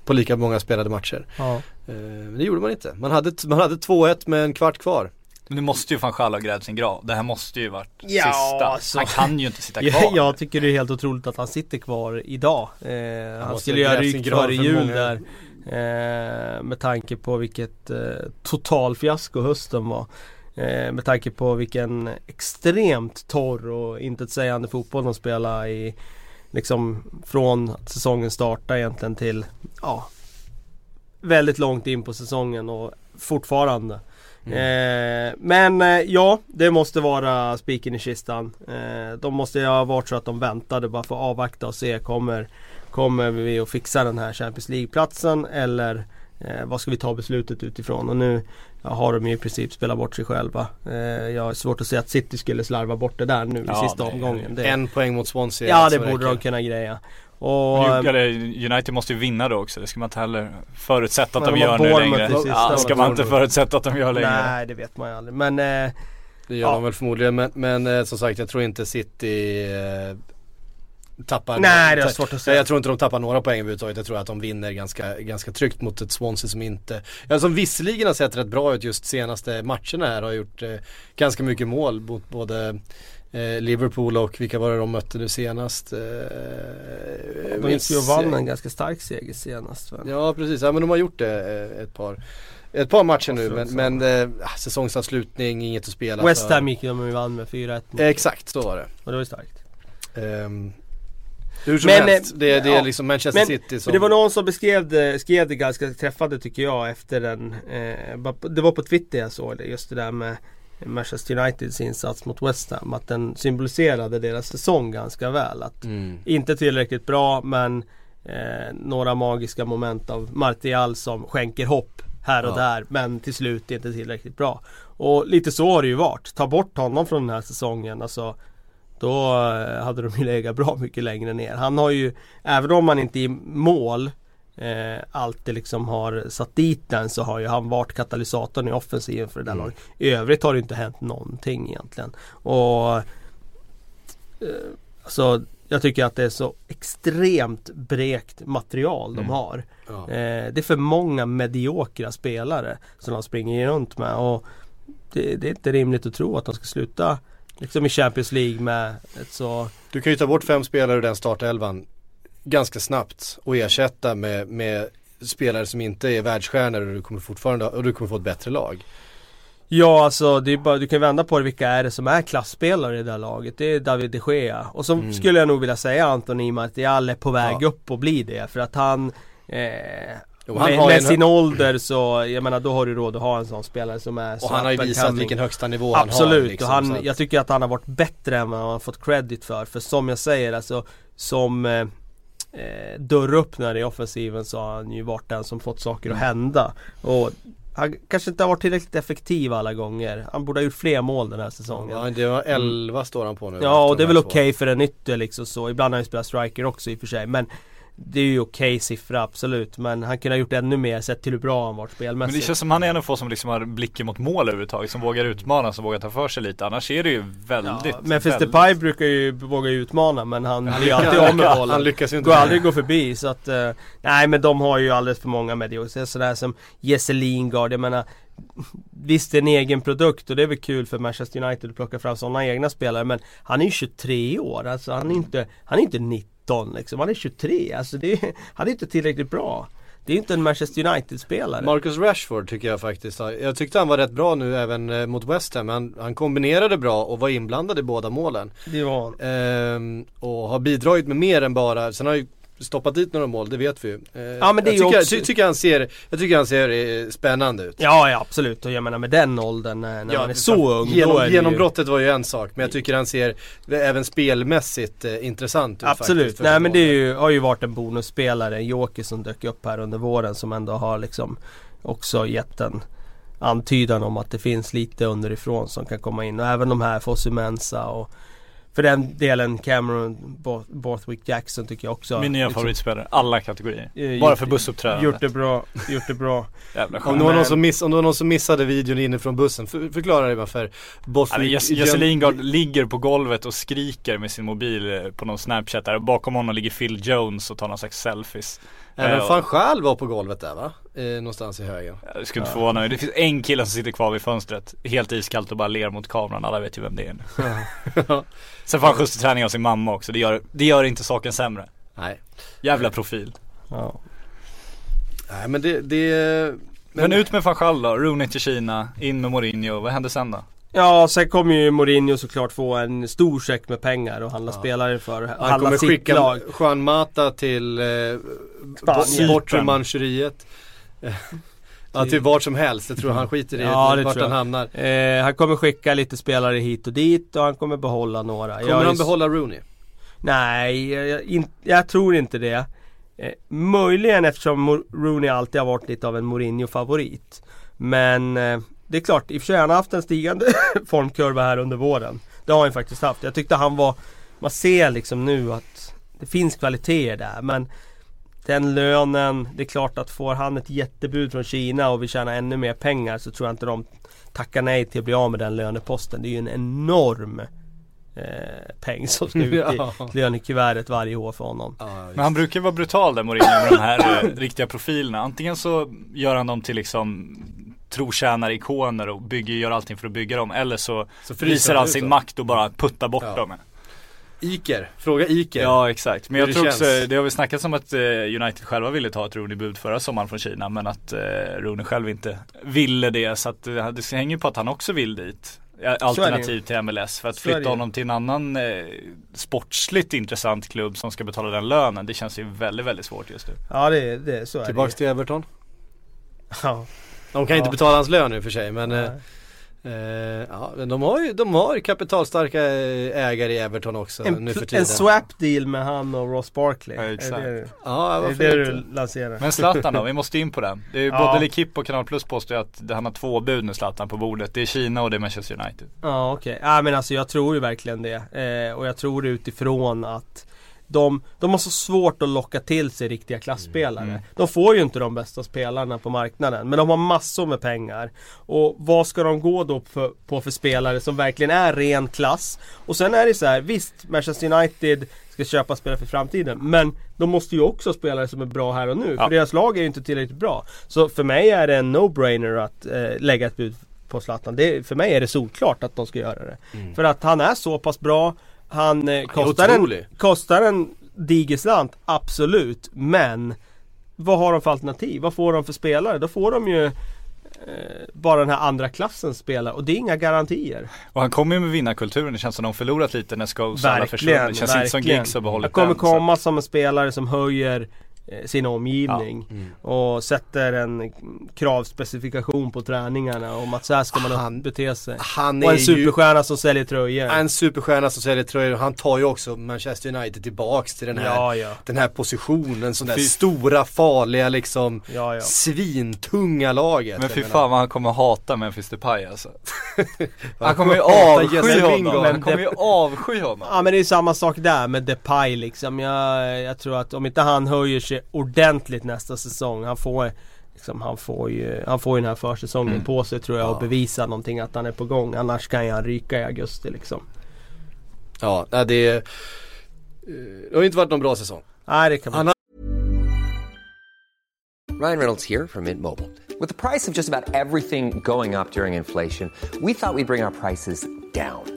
på lika många spelade matcher. Ja. Men det gjorde man inte. Man hade, man hade 2-1 med en kvart kvar. Men nu måste ju Gaal ha grävt sin grav. Det här måste ju varit Ja, sista. alltså. Han kan ju inte sitta kvar. Jag, jag tycker det är helt otroligt att han sitter kvar idag. Eh, han måste skulle ha rykt före för jul många. där. Eh, med tanke på vilket eh, totalfiasko hösten var. Eh, med tanke på vilken extremt torr och intetsägande fotboll de spelade i Liksom från att säsongen startade egentligen till ja, Väldigt långt in på säsongen och fortfarande Eh, men eh, ja, det måste vara spiken i kistan. Eh, de måste ju ha varit så att de väntade bara för att avvakta och se kommer, kommer vi att fixa den här Champions League-platsen eller eh, vad ska vi ta beslutet utifrån? Och nu ja, har de ju i princip spelat bort sig själva. Eh, jag har svårt att se att City skulle slarva bort det där nu Ja, i sista omgången. Det, En poäng mot Swansea. ja det borde de kunna greja. Och, eller, United måste ju vinna då också, det ska man inte heller förutsätta att de gör nu längre. Ja, ska man inte förutsätta att de gör längre. nej det vet man ju aldrig. Men eh, Det gör Ja. de väl förmodligen men, men eh, som sagt jag tror inte City eh, tappar nej det är svårt att säga. jag tror inte de tappar några poäng överhuvudtaget. Jag tror att de vinner ganska, ganska tryggt mot ett Swansea som inte, ja, som visserligen har sett rätt bra ut just senaste matcherna här. Har gjort eh, ganska mycket mål mot både eh, Liverpool och vilka var det de mötte nu senast? Eh, De gick ju och vann en ganska stark seger senast väl? Ja precis, ja men de har gjort det eh, ett par ett par matcher nu men, men eh, säsongsavslutning, inget att spela West. Ham gick de och vann med 4-1 mot- Exakt, så var det. och det var starkt. Ehm, hur som Men, helst, det, det är ja. liksom Manchester Men- City som det var någon som beskrev det, skrev det ganska träffande tycker jag efter den eh, Det var på Twitter jag såg det, just det där med Manchester Uniteds insats mot West Ham. Att den symboliserade deras säsong ganska väl. Att mm. inte tillräckligt bra men eh, några magiska moment av Martial som skänker hopp här och Ja. där men till slut inte tillräckligt bra. Och lite så har det ju varit. Ta bort honom från den här säsongen alltså då eh, hade de ju legat bra mycket längre ner. Han har ju, även om han inte i mål eh, alltid liksom har satt dit den så har ju han varit katalysatorn i offensiven för det där Mm. laget. I övrigt har det inte hänt någonting egentligen. Och eh, Alltså jag tycker att det är så extremt brekt material de Mm. har. ja. Eh, det är för många mediokra spelare som de springer runt med. Och det, det är inte rimligt att tro att de ska sluta liksom i Champions League med ett så Du kan ju ta bort fem spelare ur den startelvan ganska snabbt och ersätta med, med spelare som inte är världsstjärnor och du kommer fortfarande och du kommer få ett bättre lag. Ja alltså det är bara, du kan vända på det, vilka är det som är klassspelare i det här laget? Det är David de Gea. Och så Mm. skulle jag nog vilja säga Anthony Martial är på väg Ja. upp och bli det. För att han eh, Jo, han med, med en sin ålder så, jag menar då har du råd att ha en sån spelare som är så Och han har ju visat vilken högsta nivå han har. Absolut, liksom, och han, att- jag tycker att han har varit bättre än vad han har fått credit för. För som jag säger, alltså som eh, eh, dörröppnare i offensiven så har han ju varit den som fått saker att hända. Och han kanske inte har varit tillräckligt effektiv alla gånger. Han borde ha gjort fler mål den här säsongen. Ja, det var 11 står han på nu. Ja och det är väl okej två. för en ytter liksom så. Ibland har han ju spelat striker också i och för sig. Men det är ju okej siffra absolut. Men han kunde ha gjort ännu mer sett till hur bra han varit Men spelmässigt. det känns som han är en av få som liksom har blicken mot mål överhuvudtaget, som vågar utmana, som vågar ta för sig lite. Annars är det ju väldigt, Ja, väldigt... Depay brukar ju våga utmana men han blir ju lyckas- alltid av med bollen. Han lyckas ju inte Går med aldrig gå förbi så att eh, Nej men de har ju alldeles för många mediokra Sådär som Jesse Lingard, jag menar Visst det är en egen produkt och det är väl kul för Manchester United att plocka fram sådana egna spelare men Han är ju 23 år alltså han är inte Han är inte 19 liksom, han är 23 alltså det är, Han är inte tillräckligt bra Det är inte en Manchester United-spelare Marcus Rashford tycker jag faktiskt Jag tyckte han var rätt bra nu även eh, mot West Ham. Han, han kombinerade bra och var inblandad i båda målen. Det var han Ehm, och har bidragit med mer än bara, sen har ju stoppat dit några mål, det vet vi ju. Eh, Ja, men det jag, tycker, också- jag, tycker han ser, jag tycker han ser eh, spännande ut. Ja, ja absolut. Och jag menar med den åldern när, när man är så ung Genom, är det ju... Genombrottet var ju en sak, men jag tycker han ser även spelmässigt eh, intressant ut Absolut, faktiskt, nej men det ju, har ju varit en bonusspelare, en joker som dök upp här under våren som ändå har liksom också gett en antydan om att det finns lite underifrån som kan komma in. Och även de här Fosu Mensa och för den delen Cameron Bo- Borthwick Jackson tycker jag också Min nya liksom, favoritspelare, alla kategorier. eh, Bara gjort- för bussuppträdande. Gjort det bra, gjort det bra. Jävla Om det, var någon som miss, om det var någon som missade videon inifrån bussen, för, förklara det bara för Ja, men Bothwick Jesse Lingard ligger på golvet och skriker med sin mobil eh, på någon snapchat där bakom honom ligger Phil Jones och tar någon slags selfies. Även Eh, van Schaal var på golvet där va? Eh, någonstans i högen. Jag skulle inte förvåna mig. Det finns en kille som sitter kvar vid fönstret Helt iskallt och bara ler mot kameran. Alla vet ju vem det är nu. Sen får han skjuts till träning av sin mamma också. Det gör, det gör inte saken sämre. Nej. Jävla profil. Ja. Nej men det, det Men, ut med van då. Rooney till Kina. In med Mourinho. Vad händer sen då? Ja, sen kommer ju Mourinho såklart få en stor check med pengar och handla Ja. spelare för. Han Handla kommer sitt skicka lag. Juan Mata till eh, bortre. Manchuriet. ja till vart som helst, jag tror han skiter i Ja, det vart han hamnar. Eh, han kommer skicka lite spelare hit och dit och han kommer behålla några. Kommer Jag han behålla Rooney? Nej, jag, in, jag tror inte det. Eh, möjligen eftersom Rooney alltid har varit lite av en Mourinho-favorit. Men eh, det är klart, i och för sig har han haft en stigande formkurva här under våren. Det har han faktiskt haft. Jag tyckte han var, man ser liksom nu att det finns kvaliteter där men den lönen, det är klart att får han ett jättebud från Kina och vill tjäna ännu mer pengar så tror jag inte de tackar nej till att bli av med den löneposten. Det är ju en enorm eh, peng som ska ut i lönekuvertet varje år för honom. Men han brukar vara brutal där Mourinho med de här eh, riktiga profilerna. Antingen så gör han dem till liksom trotjänare, ikoner och bygger, gör allting för att bygga dem. Eller så, Så visar han sin makt och bara puttar bort Ja. dem. Iker, fråga Iker. Ja exakt, men Hur jag det tror känns. också, det har väl snackats om att eh, United själva ville ta ett Rooney-bud förra sommaren från Kina men att eh, Rooney själv inte ville det så att eh, det hänger ju på att han också vill dit. Alternativ till MLS för att flytta honom till en annan eh, sportsligt intressant klubb som ska betala den lönen. Det känns ju väldigt, väldigt svårt just nu. Ja det, det så är Tillbaks det till Everton. Ja. De kan inte Ja. betala hans lön nu för sig men eh, eh, ja, men de har ju de har kapitalstarka eh, ägare i Everton också En, nu för tiden. en swap deal med han och Ross Barkley. Ja, Är exakt. det, Ja, är varför det inte? du lanserar? Men Zlatan då, vi måste in på den. Det är ju Ja. både L'Equipe och Kanal Plus påstår ju att han har två bud nu Zlatan på bordet. Det är Kina och det är Manchester United. Ja okej, ja men alltså jag tror ju verkligen det. Eh, och jag tror det utifrån att de, de har så svårt att locka till sig riktiga klassspelare. Mm. De får ju inte de bästa spelarna på marknaden. Men de har massor med pengar. Och vad ska de gå då för, på för spelare som verkligen är ren klass? Och sen är det så här, visst Manchester United ska köpa spelare för framtiden. Men de måste ju också ha spelare som är bra här och nu. Ja. För deras lag är ju inte tillräckligt bra. Så för mig är det en no-brainer att eh, lägga ett bud på Zlatan. Det, för mig är det solklart att de ska göra det. För att han är så pass bra. Han eh, kostar, en, kostar en diger slant, absolut. Men vad har de för alternativ? Vad får de för spelare? Då får de ju eh, bara den här andra klassens spelare och det är inga garantier. Och han kommer ju med vinnarkulturen. Det känns som de förlorat lite när Scholes alla Verkligen, försvunnit. Det känns inte som verkligen. Giggs har behållit Han kommer den, så komma som en spelare som höjer sin omgivning Mm. och sätter en kravspecifikation på träningarna om att så här ska man Han- bete sig. Han Och är en ju superstjärna som säljer tröjor. en superstjärna som säljer tröjor. Han tar ju också Manchester United tillbaks till den här, Ja, ja. den här positionen. Sån där Fy- stora, farliga liksom Ja, ja. svintunga laget. Men fy fan vad han kommer hata Memphis Depay alltså. Han kommer ju avsky honom. Han kommer ju avsky honom. Ja men det är samma sak där med Depay liksom. Jag, jag tror att om inte han höjer sig ordentligt nästa säsong. Han får, liksom, han får ju han får ju den här försäsongen Mm. på sig tror jag Ja. och bevisa någonting att han är på gång. Annars kan han ryka i augusti liksom. Ja, det, eh, det har inte varit någon bra säsong. Nej det kan man Ryan Reynolds here from Mint Mobile. With the price of just about everything going up during inflation, we thought we'd bring our prices down.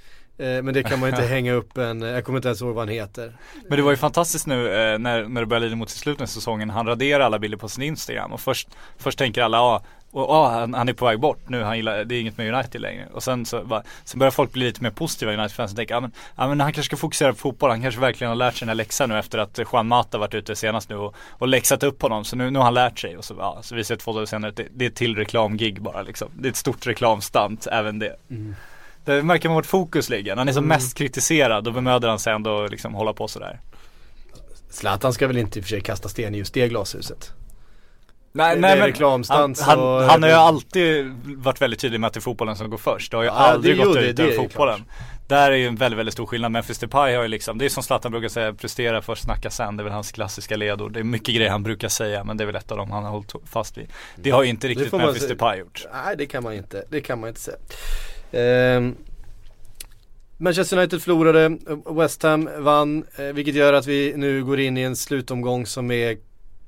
Eh, men det kan man inte hänga upp en, jag kommer inte ens ihåg vad han heter. Men det var ju fantastiskt nu eh, när, när det började lida mot sitt slut den säsongen. Han raderar alla bilder på sin Instagram och först, först tänker alla ja, och, ja, han, han är på väg bort nu, han gillar, det är inget med United längre. Och sen så bara, sen börjar folk bli lite mer positiva United-fans och tänka, ja men, ja men han kanske ska fokusera på fotboll, han kanske verkligen har lärt sig den här läxan nu efter att Juan Mata varit ute senast nu och, och läxat upp honom. Så nu, nu har han lärt sig och så, ja, så visar det två dagar senare att det, det är ett till reklamgig bara liksom. Det är ett stort reklamstunt, även det. Det märker man vart fokus ligger. När han är som mest kritiserad då bemöder han sig ändå liksom hålla på sådär. Zlatan ska väl inte i och för sig kasta sten i just det glashuset. Nej, nej men reklamstant, han, han, han har ju alltid varit väldigt tydlig med att det är fotbollen som går först. Det har ju Ja, aldrig gått ut ju fotbollen. Där är ju en väldigt, väldigt stor skillnad. Memphis Depay har ju liksom, det är som Zlatan brukar säga, prestera först, snacka sen. Det är väl hans klassiska ledord. Det är mycket grejer han brukar säga men det är väl ett av dem han har hållit fast vid. Det har ju inte riktigt Memphis. Depay gjort. Nej det kan man inte, det kan man inte säga. Eh, Manchester United förlorade, West Ham vann, eh, vilket gör att vi nu går in i en slutomgång som är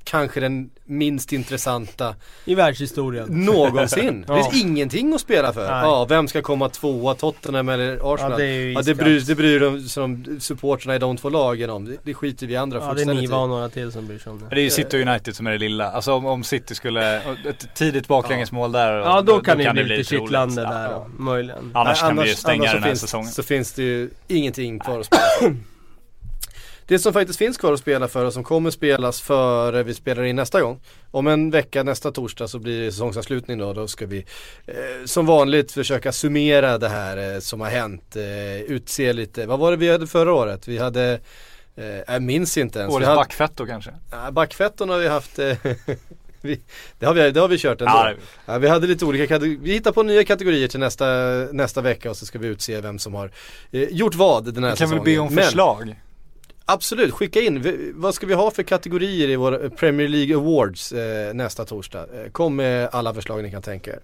kanske den minst intressanta I världshistorien. någonsin. Ja. Det finns ingenting att spela för. Nej. Ja, vem ska komma tvåa? Tottenham eller Arsenal? Ja, det är Ja, det bryr, det bryr de som supportrarna i de två lagen om. Det, det skiter vi andra Ja det är Niva och i. några till som bryr sig om det. det är ju City och United som är det lilla. Alltså om, om City skulle, ett tidigt baklängesmål där. och- Ja då kan det det bli lite kittlande Ja. där då, möjligen. Annars Nej, kan vi ju stänga så den här finns, säsongen. Så finns det ju ingenting kvar att spela. Det som faktiskt finns kvar att spela för och som kommer spelas före vi spelar in nästa gång. Om en vecka nästa torsdag så blir det säsongsavslutning då. Då ska vi eh, som vanligt försöka summera det här eh, som har hänt. Eh, utse lite, vad var det vi hade förra året? Vi hade, eh, jag minns inte ens. vi Årets hade, backfett då kanske? Ja, backfetton har vi haft eh, vi, det, har vi, det har vi kört ändå. Ja, vi hade lite olika vi hittar på nya kategorier till nästa, nästa vecka och så ska vi utse vem som har eh, gjort vad den här Vi kan väl säsongen. be om Men- förslag? Absolut, skicka in. Vad ska vi ha för kategorier i våra Premier League Awards eh, nästa torsdag? Eh, kom med alla förslag ni kan tänka er.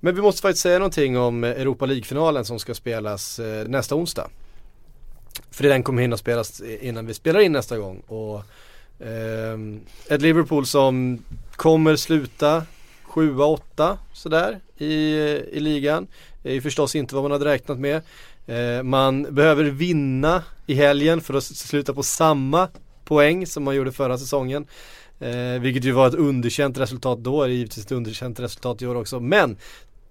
Men vi måste faktiskt säga någonting om Europa League-finalen som ska spelas eh, nästa onsdag. För den kommer hinna spelas innan vi spelar in nästa gång. Och, eh, ett Liverpool som kommer sluta 7-8 sådär i, i ligan. Det är ju förstås inte vad man hade räknat med. Eh, man behöver vinna i helgen för att sluta på samma poäng som man gjorde förra säsongen. Eh, vilket ju var ett underkänt resultat då, det är givetvis ett underkänt resultat i år också. Men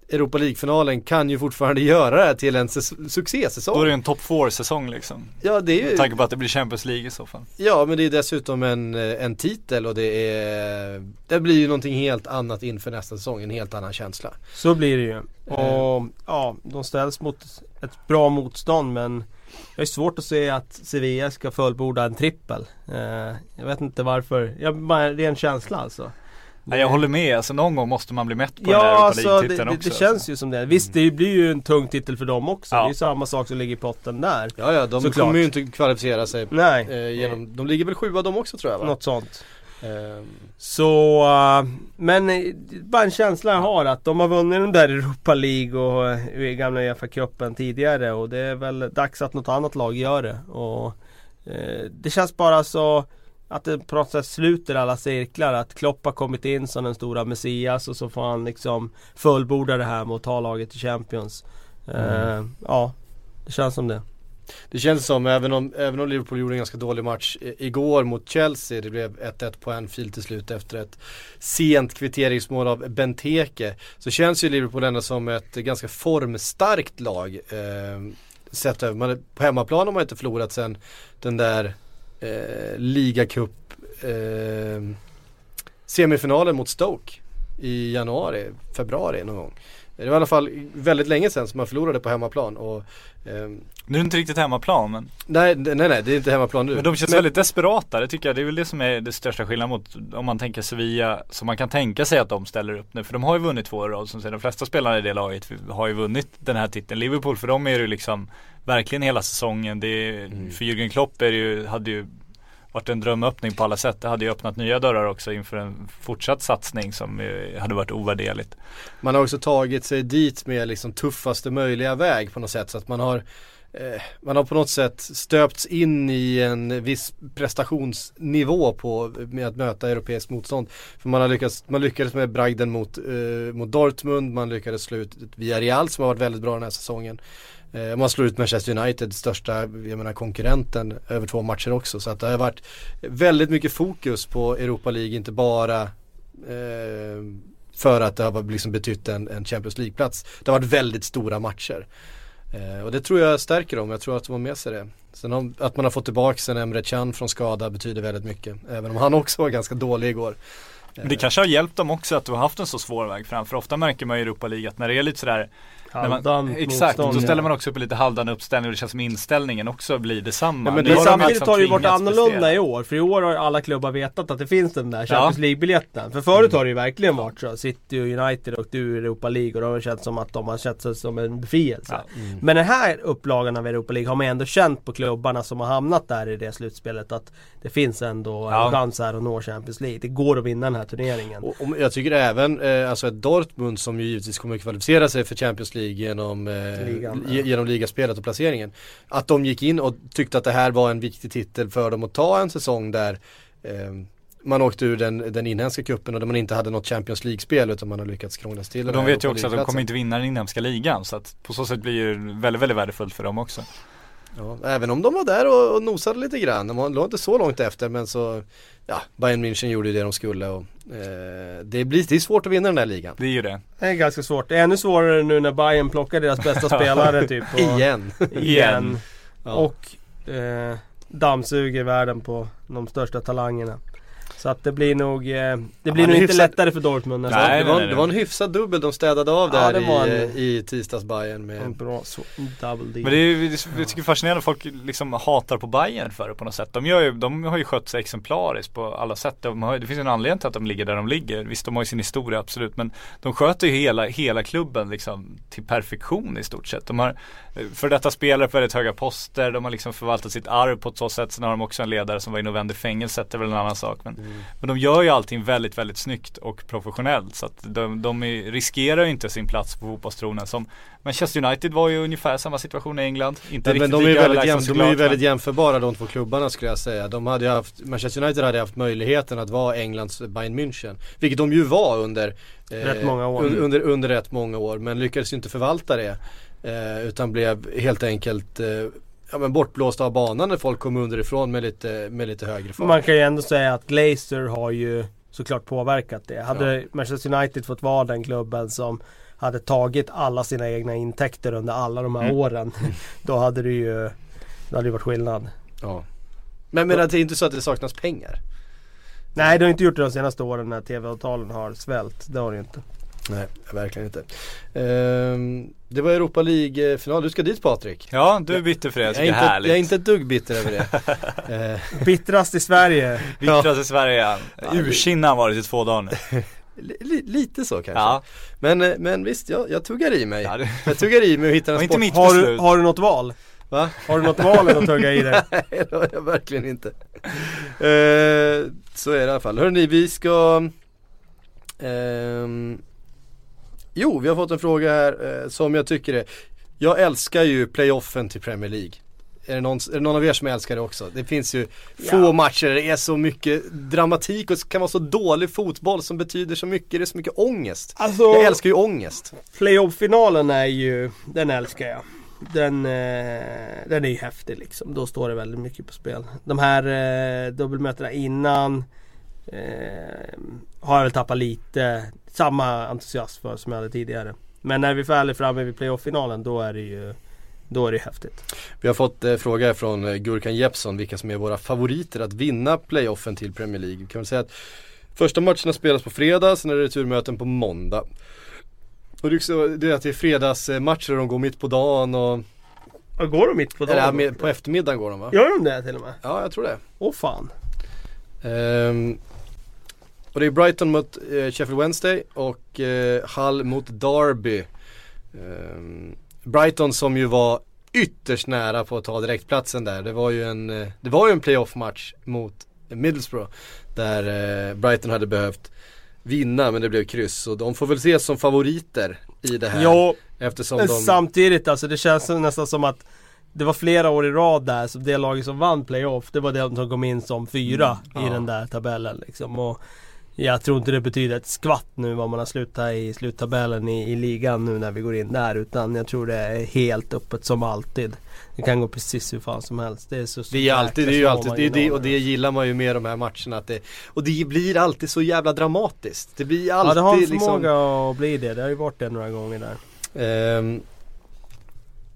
Europa League-finalen kan ju fortfarande göra det här till en succésäsong. Då är det en top 4 säsong liksom. Ja det är Med ju, tanke på att det blir Champions League i så fall. ja men det är dessutom en, eh, en titel och det är, det blir ju någonting helt annat inför nästa säsong, en helt annan känsla. Så blir det ju. Och ja, de ställs mot ett bra motstånd men jag är svårt att se att Sevilla ska fullborda en trippel. Eh, jag vet inte varför. Jag, bara, det är en känsla alltså. Nej, jag håller med, alltså någon gång måste man bli mätt på den Ja där Europa alltså det, det, också. det känns alltså. ju som det. Visst det blir ju en tung titel för dem också. Ja. Det är ju samma sak som ligger i potten där. Ja ja, de Såklart. kommer ju inte kvalificera sig Nej, eh, genom, de ligger väl sjua de också tror jag va? något sånt. Ehm, Så, eh, men eh, bara en känsla jag har att de har vunnit den där Europa League och eh, gamla Uefa-cupen tidigare och det är väl dags att något annat lag gör det. Och eh, Det känns bara så att det på något sätt sluter alla cirklar. Att Klopp har kommit in som den stora Messias och så får han liksom fullborda det här med att ta laget till Champions. Eh, ja, det känns som det. Det känns som, även om, även om Liverpool gjorde en ganska dålig match igår mot Chelsea, det blev 1-1 på en fil till slut efter ett sent kvitteringsmål av Benteke. Så känns ju Liverpool ändå som ett ganska formstarkt lag. Eh, sett över, man, på hemmaplan har man inte förlorat sen den där eh, ligacup eh, semifinalen mot Stoke i januari, februari någon gång. Det var i alla fall väldigt länge sedan som man förlorade på hemmaplan och ehm, Nu är det inte riktigt hemmaplan men nej, nej, nej, det är inte hemmaplan nu. Men de känns väldigt desperata, det tycker jag. Det är väl det som är det största skillnaden mot om man tänker Sevilla, som man kan tänka sig att de ställer upp nu. För de har ju vunnit två år rad som säger. De flesta spelarna i det laget har ju vunnit den här titeln. Liverpool, för dem är det ju liksom verkligen hela säsongen. Det är, För Jürgen Klopp är det ju, hade ju varit en drömöppning på alla sätt. Det hade ju öppnat nya dörrar också inför en fortsatt satsning som eh, hade varit ovärderligt. Man har också tagit sig dit med liksom tuffaste möjliga väg på något sätt så att man har eh, man har på något sätt stöpts in i en viss prestationsnivå på med att möta europeiskt motstånd. För man har lyckats, man lyckades med bragden mot, eh, mot Dortmund, man lyckades slå ut Villarreal som har varit väldigt bra den här säsongen. Eh, man slår ut Manchester United, största jag menar, konkurrenten, över två matcher också. Så att det har varit väldigt mycket fokus på Europa League, inte bara eh, för att det har liksom betytt en, en Champions League-plats. Det har varit väldigt stora matcher. Eh, och det tror jag stärker dem, jag tror att de har med sig det. Sen om, att man har fått tillbaka en Emre Can från skada betyder väldigt mycket. Även om han också var ganska dålig igår. Men det kanske har hjälpt dem också att du har haft en så svår väg fram. För ofta märker man i Europa League att när det är lite sådär Halvdan man, Exakt, då ställer man också upp en lite halvdan uppställning och det känns som inställningen också blir detsamma. Ja, men det, samtidigt liksom har det ju varit annorlunda prestera. i år. För i år har alla klubbar vetat att det finns den där Champions League-biljetten. För förut har det ju verkligen varit så. City och United och du i Europa League och då har det känts som att de har sett sig som en befrielse. Men den här upplagan av Europa League har man ändå känt på klubbarna som har hamnat där i det slutspelet att det finns ändå Ja. en chans här att nå Champions League. Det går att vinna den här turneringen. Och, och jag tycker även, eh, alltså ett Dortmund som ju givetvis kommer att kvalificera sig för Champions League genom, eh, Ligan, genom ligaspelet och placeringen. Att de gick in och tyckte att det här var en viktig titel för dem att ta en säsong där eh, man åkte ur den, den inhemska cupen och där man inte hade något Champions League-spel utan man har lyckats krångla till Och de vet ju också att de kommer inte vinna den inhemska ligan. Så att på så sätt blir det väldigt, väldigt värdefullt för dem också. Ja, även om de var där och, och nosade lite grann. De låg inte så långt efter men så Ja, Bayern München gjorde ju det de skulle och eh, det, blir, det är svårt att vinna den här ligan. Det är ju det. Det är ganska svårt. Det är ännu svårare nu när Bayern plockar deras bästa spelare typ. Och, Igen. igen. Ja. Och eh, dammsuger världen på de största talangerna. Så att det blir nog, eh, det blir men nog inte lättare för Dortmund nästa Nej, det, var, det var en hyfsad dubbel de städade av Ja, där det var i, en- i tisdags Bayern En med bra så, double deal. Men det är ju, jag tycker det är fascinerande att folk liksom hatar på Bayern för det på något sätt. De, gör ju, de har ju skött sig exemplariskt på alla sätt. De har, det finns ju en anledning till att de ligger där de ligger. Visst, de har ju sin historia absolut. Men de sköter ju hela, hela klubben liksom till perfektion i stort sett. De har eh, för detta spelare på väldigt höga poster. De har liksom förvaltat sitt arv på ett så sätt. Sen har de också en ledare som var inne och vände fängelset. Det är väl en annan sak. Men, men de gör ju allting väldigt, väldigt snyggt och professionellt. Så att de, de riskerar ju inte sin plats på fotbollstronen. Som Manchester United var ju ungefär samma situation i England. Inte Men, men de är väldigt, överlägsna jäm, de är ju väldigt jämförbara de två klubbarna skulle jag säga. De hade haft, Manchester United hade haft möjligheten att vara Englands Bayern München. Vilket de ju var under eh, Rätt många år. un- Under, under rätt många år men lyckades ju inte förvalta det. Eh, utan blev helt enkelt eh, ja, men bortblåsta av banan när folk kom underifrån med lite, med lite högre fart. Man kan ju ändå säga att Glazer har ju såklart påverkat det. Hade Manchester United fått vara den klubben som hade tagit alla sina egna intäkter under alla de här Mm. åren. Då hade det ju då hade det varit skillnad. Ja. Men, men det är inte så att det saknas pengar. Nej, det har inte gjort det de senaste åren när TV-avtalen har svällt. Det har det ju inte. Nej, verkligen inte. Ehm, det var Europa League-final, du ska dit Patrik. Ja, du är bitter för det. Jag Jag tycker är, det är inte, härligt. jag är inte ett dugg bitter över det. Eh, Bittrast i Sverige. Vittras i Sverige. Urkinna har varit i två dagar nu. li, lite så kanske. Ja, Men, eh, men visst, jag, jag tuggar i mig. ja det Jag tuggar i mig och hittar en inte sport. mitt Har du, har du något val? Va? Har du något val eller att tugga i dig? Nej det har jag verkligen inte. Eh, så är det i alla fall. Hörrni, vi ska ehm, Jo, vi har fått en fråga här eh, som jag tycker är Jag älskar ju playoffen till Premier League. Är det, någon, är det någon av er som älskar det också? Det finns ju få matcher där det är så mycket dramatik och kan vara så dålig fotboll som betyder så mycket. Det är så mycket ångest. Alltså, Jag älskar ju ångest. Playoff-finalen är ju, den älskar jag. Den, eh, den är ju häftig liksom. Då står det väldigt mycket på spel. De här eh, dubbelmötena innan eh, har jag väl tappat lite samma entusiasm för som jag hade tidigare. Men när vi väl är framme vid playoff-finalen då är det ju då är det häftigt. Vi har fått eh, fråga från eh, Gurkan Jeppsson vilka som är våra favoriter att vinna playoffen till Premier League. Vi kan väl säga att första matcherna spelas på fredag, sen är det returmöten på måndag. Och det är också det att det är fredagsmatcher och de går mitt på dagen och Ja, går de mitt på dagen? Eller med, på eftermiddagen går de va? Gör de det till och med? Ja, jag tror det. Åh fan. Ehm, och det är Brighton mot eh, Sheffield Wednesday och eh, Hull mot Derby. Ehm, Brighton som ju var ytterst nära på att ta direktplatsen där. Det var ju en, eh, det var ju en playoff-match mot Middlesbrough. Där eh, Brighton hade behövt vinna men det blev kryss. Och de får väl ses som favoriter i det här. Ja, eftersom men de... samtidigt alltså det känns nästan som att det var flera år i rad där, så det laget som vann playoff, det var det som kom in som fyra Mm, i ja. den där tabellen liksom. Och jag tror inte det betyder ett skvatt nu vad man har slutat i sluttabellen i, i ligan nu när vi går in där. Utan jag tror det är helt öppet som alltid. Det kan gå precis hur fan som helst. Det är så Det är alltid, det är ju alltid, det, det, och det gillar man ju med de här matcherna att det, Och det blir alltid så jävla dramatiskt. Det blir Ja alltid det har en liksom förmåga att bli det. Det har ju varit det några gånger där. ehm,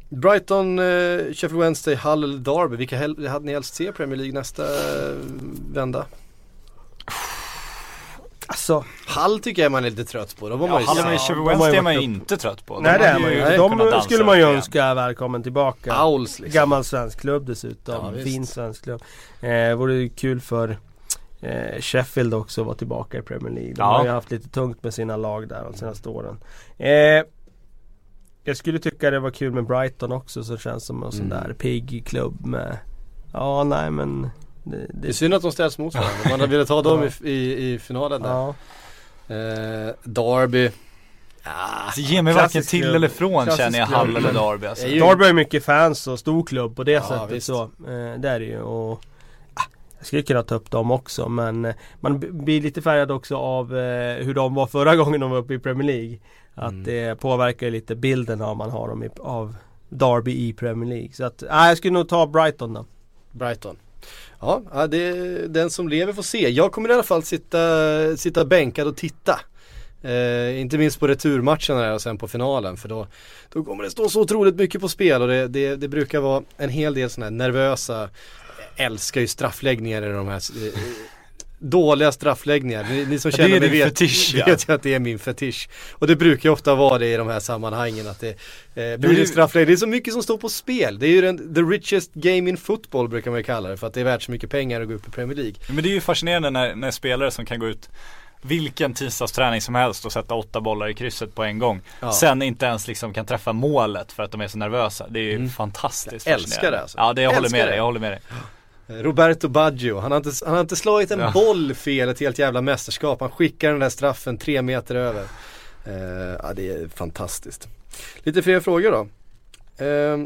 Brighton, eh, Sheffield Wednesday, Hull eller Derby. Vilka hade ni helst se Premier League nästa eh, vända? Alltså, Hull tycker jag man är lite trött på. Då var Ja, man ju Hall med de ju Wednesday är man ju inte trött på. nej det är man ju. De skulle man ju upp igen. önska välkommen tillbaka. Owls liksom. Gammal svensk klubb dessutom. Ja, fin svensk klubb. Eh, vore ju kul för eh, Sheffield också att vara tillbaka i Premier League. De Ja. har ju haft lite tungt med sina lag där de senaste åren. Eh, jag skulle tycka det var kul med Brighton också så känns som en sån Mm. där pigg klubb med Ja nej men det, Det är synd att de ställs mot varandra. Man hade velat ha dem i, i, i finalen där. ja. Eh, Derby. Ja, Alltså, ge mig varken till klubb. eller från Klassisk känner jag. Hall eller Derby alltså. Derby har mycket fans och stor klubb på det Ja, sättet visst. så. Eh, det är det ju och ah, Jag skulle kunna ta upp dem också men eh, man blir lite färgad också av eh, hur de var förra gången de var uppe i Premier League. Att Mm. det påverkar lite bilden av man har dem i, av Derby i Premier League. Så att, nej jag skulle nog ta Brighton då. Brighton. Ja, det är den som lever får se. Jag kommer i alla fall sitta, sitta bänkad och titta. Eh, inte minst på returmatcherna där och sen på finalen för då, då kommer det stå så otroligt mycket på spel och det, det, det brukar vara en hel del sådana här nervösa, jag älskar ju straffläggningar i de här eh, dåliga straffläggningar. Ni, ni som känner mig vet, fetisch, ja. vet att det är min fetisch. Och det brukar ju ofta vara det i de här sammanhangen att det eh, blir det straffläggning. Det är så mycket som står på spel. Det är ju den, the richest game in football brukar man ju kalla det för att det är värt så mycket pengar att gå upp i Premier League. Men det är ju fascinerande när, när spelare som kan gå ut vilken tisdagsträning som helst och sätta åtta bollar i krysset på en gång. Ja. Sen inte ens liksom kan träffa målet för att de är så nervösa. Det är ju Mm. fantastiskt Jag älskar det alltså. Ja det jag håller med det. dig, jag håller med dig. Roberto Baggio, han har inte, han har inte slagit en Ja. boll fel ett helt jävla mästerskap. Han skickar den där straffen tre meter över. Eh, ja, det är fantastiskt. Lite fler frågor då. Eh,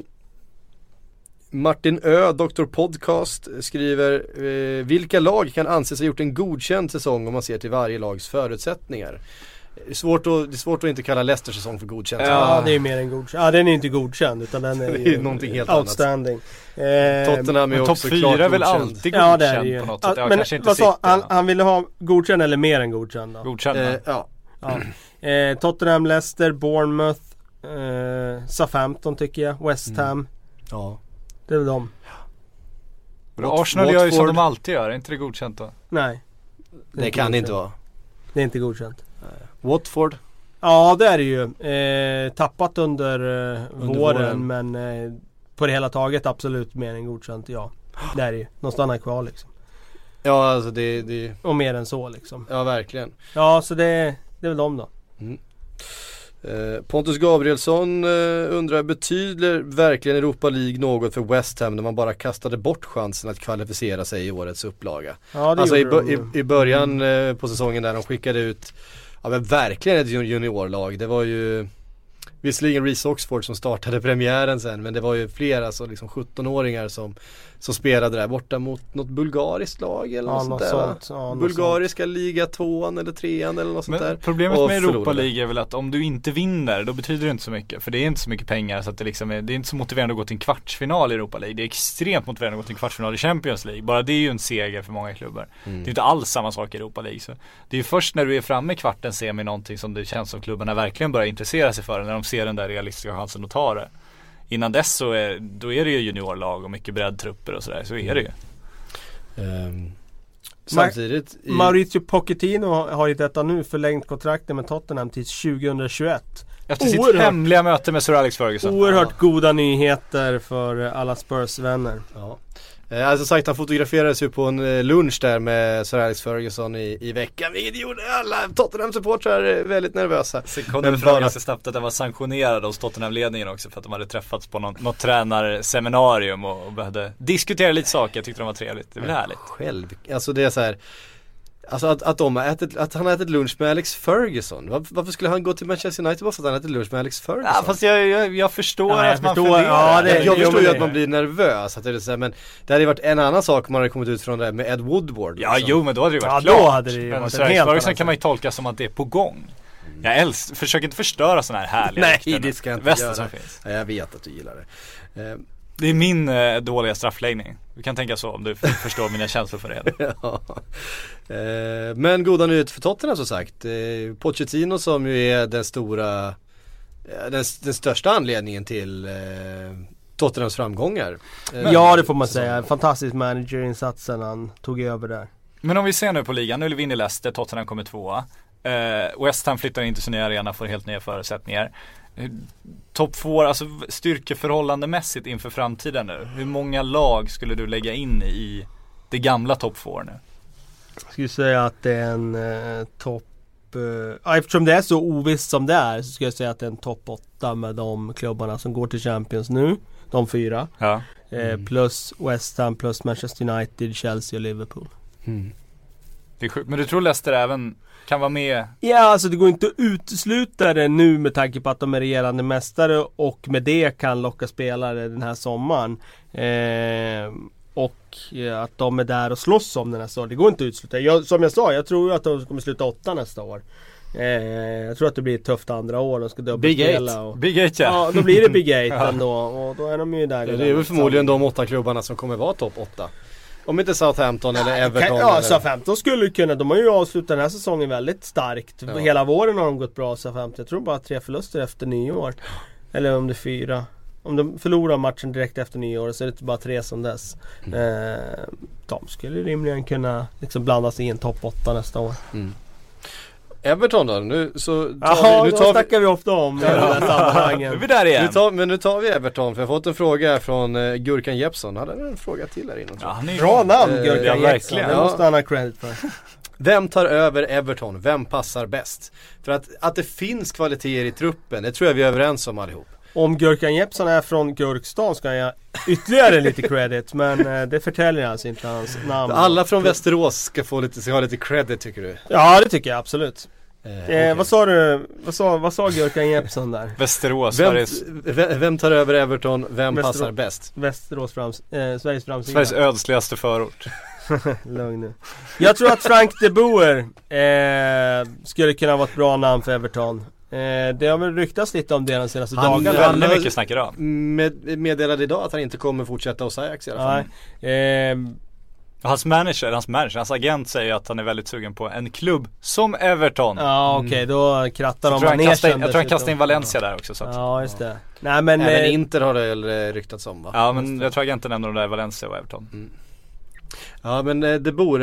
Martin Ö, Dr Podcast, skriver eh, Vilka lag kan anses ha gjort en godkänd säsong om man ser till varje lags förutsättningar? Det är svårt att, det är svårt att inte kalla Leicesters säsong för godkänd. Ja, det är mer än godkänd. Ja den är inte godkänd utan den är Det är ju någonting helt annat. outstanding. Eh, Tottenham är också topp klart fyra är väl godkänd. alltid Ja det är det godkänd ju. på något sätt. Ja, men kanske inte vad sa City, han? Han ville ha godkänd eller mer än godkänd då? Godkänd Eh, ja. Ja. Eh, Tottenham, Leicester, Bournemouth, eh, Southampton tycker jag, West Mm. Ham. ja. Det är väl de. Och Arsenal gör ju som Watford. de alltid gör, är inte det godkänt då? Nej. Det inte kan det godkänt. inte vara. Det är inte godkänt. Watford. Ja det är det ju. Eh, tappat under, eh, Under våren, våren. men eh, på det hela taget absolut mer än godkänt ja. Det är det ju. De stannar kvar liksom. Ja alltså det, det, Och mer än så liksom. ja verkligen. Ja så det, det är väl de då. Eh, Pontus Gabrielsson eh, undrar, betyder verkligen Europa League något för West Ham när man bara kastade bort chansen att kvalificera sig i årets upplaga? Ja det Alltså i, i, i början eh, på säsongen där de skickade ut, ja men verkligen ett juniorlag. Det var ju Visserligen Reece Oxford som startade premiären sen men det var ju flera alltså liksom 17-åringar som, som spelade där borta mot något bulgariskt lag eller Ja, något sånt där sånt. Ja, Bulgariska liga tvåan eller trean eller något sånt där. Men problemet Och med Europa. League är väl att om du inte vinner då betyder det inte så mycket. För det är inte så mycket pengar så att det liksom är, det är inte så motiverande att gå till en kvartsfinal i Europa League. Det är extremt motiverande att gå till en kvartsfinal i Champions League. Bara det är ju en seger för många klubbar. Mm. Det är inte alls samma sak i Europa League. Så det är ju först när du är framme i kvarten semi någonting som det känns som klubbarna verkligen börjar intressera sig för. När de ser den där realistiska chansen att ta det. Innan dess så är, då är det ju juniorlag och mycket breddtrupper och sådär. Så är det ju. Ehm, samtidigt i, Maurizio Pochettino har i detta nu förlängt kontraktet med Tottenham till 2021. Efter sitt Oerhört. hemliga möte med Sir Alex Ferguson. Oerhört goda nyheter för alla Spurs-vänner. Ja. Eh, Alltså sagt han fotograferades ju på en eh, lunch där med Sir Alex Ferguson i, i veckan vilket gjorde alla Tottenham-supportrar eh, väldigt nervösa. Sen kom det fram ganska snabbt att den var sanktionerad hos Tottenham-ledningen också för att de hade träffats på någon, något tränarseminarium och, och behövde diskutera lite saker. Jag tyckte det var trevligt. Det väl härligt. Själv, alltså det är så här. Alltså att, att, de har ätit, att han har ätit lunch med Alex Ferguson. Varför, varför skulle han gå till Manchester United bara för att han ätit lunch med Alex Ferguson? Ja fast jag, jag, jag förstår Ja, jag att man förstår. funderar. Ja, det- jag jag förstår men ju att man blir nervös, att det är så här, men det hade ju varit en annan sak om man hade kommit ut från det här med Ed Woodward Ja liksom. jo men då hade det varit Ja, då klart. hade det ju men varit en Sir Alex helt Ferguson kan man ju tolka som att det är på gång. Jag älskar, försök inte förstöra sådana här härliga Nej, det ska jag inte göra. som finns. Ja, jag vet att du gillar det. Det är min eh, dåliga straffläggning. Du kan tänka så om du förstår mina känslor för det. ja. Eh, men goda nyheter för Tottenham som sagt. Eh, Pochettino som ju är den stora, eh, den, den största anledningen till eh, Tottenhams framgångar. Eh, Ja det får man säga. En fantastisk managerinsats sen han tog över där. Men om vi ser nu på ligan, nu vinner Leicester, Tottenham kommer tvåa. Eh, West Ham flyttar in till sin nya arena, får helt nya förutsättningar. Eh, Topp två, alltså v- styrkeförhållandemässigt inför framtiden nu. Hur många lag skulle du lägga in i det gamla topp två nu? Jag skulle säga att det är en eh, topp... Eh, eftersom det är så ovisst som det är så skulle jag säga att det är en topp 8 med de klubbarna som går till Champions nu. De fyra. Ja. Eh, Plus West Ham, plus Manchester United, Chelsea och Liverpool. Mm. Det är sjukt. Men du tror Leicester även kan vara med? Ja, alltså det går inte att utesluta det nu med tanke på att de är regerande mästare och med det kan locka spelare den här sommaren. Eh, och eh, att de är där och slåss om den här sommaren. Det går inte att utesluta. Jag, som jag sa, jag tror att de kommer sluta åtta nästa år. Eh, jag tror att det blir ett tufft andra år. De ska dubbelspela. Och, Big Eight ja. ja, då blir det Big Eight ändå. Och då är de ju där. Det är väl förmodligen de åtta klubbarna som kommer vara topp åtta. Om inte Southampton eller Everton. Ja, eller... Southampton skulle kunna. De har ju avslutat den här säsongen väldigt starkt. Ja. Hela våren har de gått bra Southampton. Jag tror bara tre förluster efter nyår. Eller om det är fyra. Om de förlorar matchen direkt efter nyår så är det bara tre som dess. Mm. Eh, de skulle rimligen kunna liksom blanda sig i en topp 8 nästa år. Everton då? Nu så tar Jaha, vi, nu då tar vi, snackar vi ofta om de här Nu är sammanhangen. vi där igen. nu tar, men nu tar vi Everton för jag har fått en fråga från uh, Gurkan Jeppsson. Hade en fråga till här innan Ja, han ju Bra namn Eh, Gurka ja, Jeppsson. Det måste han ha credit för. Vem tar över Everton? Vem passar bäst? För att, att det finns kvaliteter i truppen, det tror jag vi är överens om allihop. Om Gurkan Jeppsson är från Gurkstan ska jag ytterligare lite credit men eh, det förtäljer alltså inte hans namn. Alla från Västerås ska få lite, ska ha lite credit tycker du? Ja det tycker jag absolut. Eh, Eh, okej. Vad sa du? Vad sa, vad sa Gurkan Jeppsson där? Västerås, vem, Sveriges, vem, vem tar över Everton? Vem Västerås. passar bäst? Västerås frams, eh, Sveriges framsida. Sveriges ödsligaste förort. Lugn nu. Jag tror att Frank de Boer eh, skulle kunna vara ett bra namn för Everton. Eh, det har väl ryktats lite om det de senaste Han- dagarna. han- Väldigt mycket snack idag. Med, meddelade idag att han inte kommer fortsätta hos Ajax i alla fall. Nej. Eh, Hans manager, hans manager, hans agent säger att han är väldigt sugen på en klubb som Everton. ja okej, då krattar de han manegen jag tror han dessutom. kastar in Valencia där också så att, Ja just det. Nej men... Även eh, Inter har det väl eh, ryktats om va? Ja men jag tror agenten nämner de där Valencia och Everton. Ja men eh, De Boer,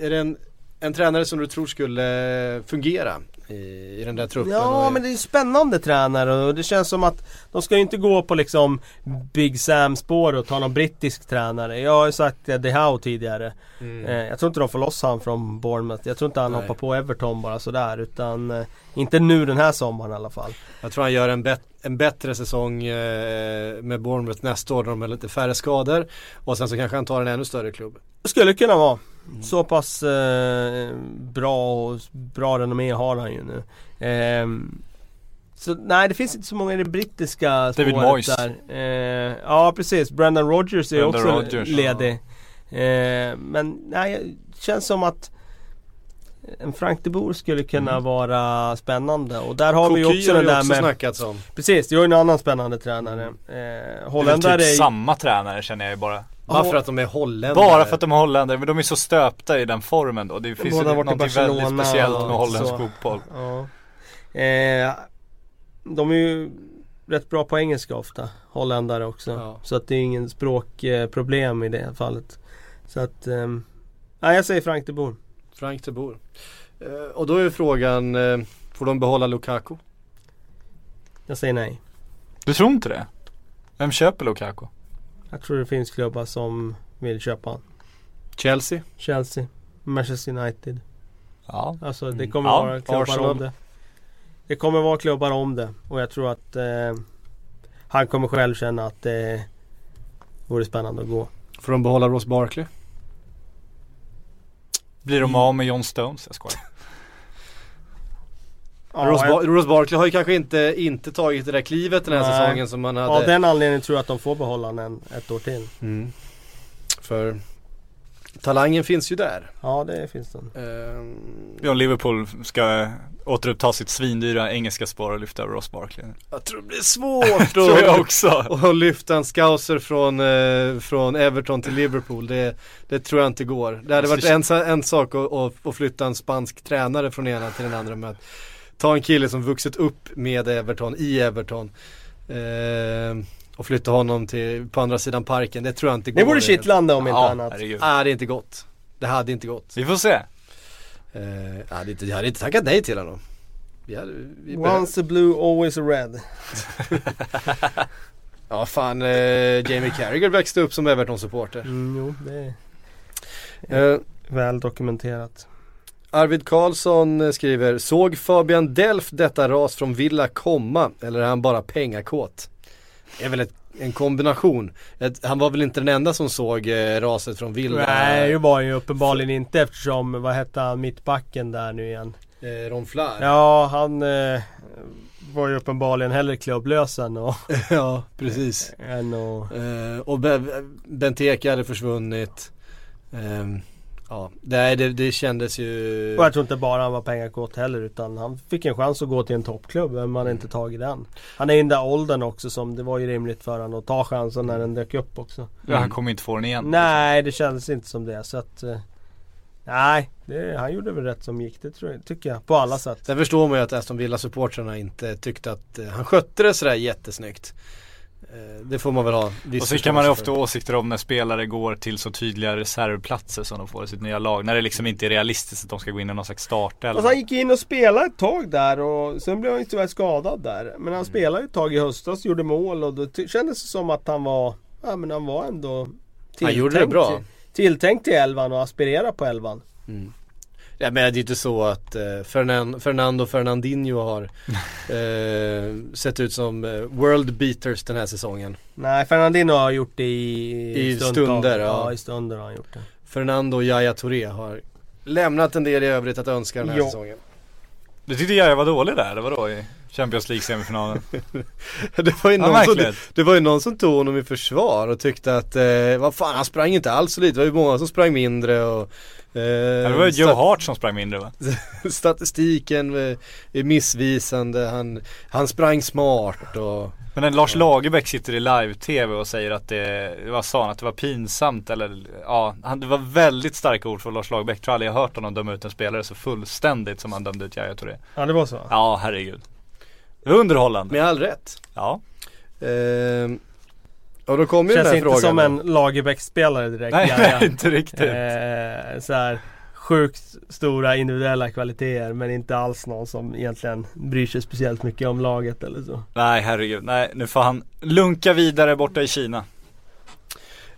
är det en, en tränare som du tror skulle fungera i, i den där truppen? Ja men det är en spännande tränare och det känns som att de ska ju inte gå på liksom Big Sam spår och ta någon brittisk tränare. Jag har ju sagt det De Howe tidigare. Mm. Eh, jag tror inte de får loss han från Bournemouth. Jag tror inte han Nej. hoppar på Everton bara sådär utan eh, inte nu den här sommaren i alla fall. Jag tror han gör en, bet- en bättre säsong eh, med Bournemouth nästa år när de har lite färre skador. Och sen så kanske han tar en ännu större klubb. Skulle kunna vara. Mm. Så pass eh, bra och bra renommé har han ju nu. Ehm, så nej det finns inte så många i det brittiska David spåret Moyes. där. Eh, ja precis, Brendan Rodgers är ju Brendan också Rodgers, ledig. Eh, men nej, det känns som att en Frank de Boer skulle kunna Mm. vara spännande och där har vi ju Coquille också den där också med snackats om. Precis, det är ju en annan spännande tränare. Eh, Det är Holländare typ är samma tränare känner jag ju bara. Bara för att de är holländare. Bara för att de är holländare, men de är så stöpta i den formen då. Det finns ju båda någonting väldigt speciellt med holländsk så. fotboll. Ja. Eh, de är ju rätt bra på engelska ofta, holländare också. Ja. Så att det är ingen språkproblem i det fallet. Så att, nej jag säger Frank de Boer. Frank de Boer. Eh, och då är frågan, eh, får de behålla Lukaku? Jag säger nej. Du tror inte det? Vem köper Lukaku? Jag tror det finns klubbar som vill köpa han. Chelsea? Chelsea, Manchester United. Ja. Alltså det Mm. kommer Ja, vara klubbar Arsenal. om det. Det kommer vara klubbar om det och jag tror att eh, han kommer själv känna att det vore spännande att gå. Får de behålla Ross Barkley? Blir de av med John Stones? Jag skojar. Ross, jag- Bar- Ross Barkley har ju kanske inte, inte tagit det där klivet den här Nej. säsongen som man hade. Av den anledningen tror jag att de får behålla honom en, ett år till. Mm. För talangen finns ju där. Ja det finns den. Ehm, John Liverpool ska återuppta sitt svindyra engelska spår och lyfta Ross Barkley. jag tror det blir svårt Tror jag att, också. att lyfta en scouser från, eh, från Everton till Liverpool. Det, det tror jag inte går. Det hade varit en, en sak att, att, att flytta en spansk tränare från ena till den andra. Men att ta en kille som vuxit upp med Everton, i Everton. Eh, och flytta honom till, på andra sidan parken. Det tror jag inte går. Det vore kittlande om inte Ja, annat. Nej, det är inte gott. Det hade inte gått. Vi får se. Eh, jag, hade inte, jag hade inte tackat nej till honom. Vi hade, vi Once a blue always a red. Ja fan, eh, Jamie Carragher växte upp som Everton-supporter. Mm, jo det är Eh, väl dokumenterat. Arvid Karlsson eh, skriver, såg Fabian Delf detta ras från Villa komma eller är han bara pengakåt? Det är väl ett, en kombination. Ett, han var väl inte den enda som såg eh, raset från Villa? Nej det var ju uppenbarligen inte eftersom, vad hette han, mittbacken där nu igen? Eh, Ron Flair. Ja han eh, var ju uppenbarligen hellre klubblös än och, ja precis. än och Eh, och Be- Benteke hade försvunnit. Ehm, ja, nej det, det kändes ju... Och jag tror inte bara han var pengakåt heller utan han fick en chans att gå till en toppklubb men man hade inte tagit den. Han är i den där åldern också som det var ju rimligt för honom att ta chansen när den dök upp också. Ja, han kommer inte få den igen. Nej det kändes inte som det så att eh, Nej, det, han gjorde väl rätt som gick det tror jag, tycker jag. På alla sätt. Sen förstår man ju att Aston Villa-supportrarna inte tyckte att eh, han skötte det sådär jättesnyggt. Eh, det får man väl ha Och så kan man ju ofta för. åsikter om när spelare går till så tydliga reservplatser som de får i sitt nya lag. När det liksom inte är realistiskt att de ska gå in i någon slags startelva. Alltså han gick in och spelade ett tag där och sen blev han ju tyvärr skadad där. Men Mm. han spelade ett tag i höstas, gjorde mål och då kändes det som att han var Ja men han var ändå Han gjorde det bra. till- Tilltänkt till elvan och aspirera på elvan. Ja, men det är inte så att eh, Fernan- Fernando Fernandinho har eh, sett ut som eh, world beaters den här säsongen. Nej Fernandino har gjort det i, I stundtals. stunder, ja. ja. i stunder har han gjort det. Fernando och Yahya Touré har lämnat en del i övrigt att önska den här Ja. säsongen. Du tyckte jag var dålig där, eller vadå i Champions League semifinalen? det, var ju Ja, någon som, verkligen. det var ju någon som tog honom i försvar och tyckte att, eh, vad fan han sprang inte alls så lite. Det var ju många som sprang mindre och Ja, det var ju Joe Hart som sprang mindre va? Statistiken eh, är missvisande, han, han sprang smart och Men när Lars Lagerbäck sitter i live-tv och säger att det, vad sa han, att det var pinsamt eller ja, han, det var väldigt starka ord från Lars Lagerbäck. Tror aldrig jag hört honom döma ut en spelare så fullständigt som han dömde ut Yahya Touré. Ja det var så? Ja, herregud. Det var underhållande. med all rätt. Ja. Eh, och då kommer ju den Känns här inte frågan. som då. en Lagerbäck-spelare direkt. Nej, nej, inte riktigt. Eh, så här, sjukt stora individuella kvaliteter men inte alls någon som egentligen bryr sig speciellt mycket om laget eller så. Nej, herregud. Nej, nu får han lunka vidare borta i Kina.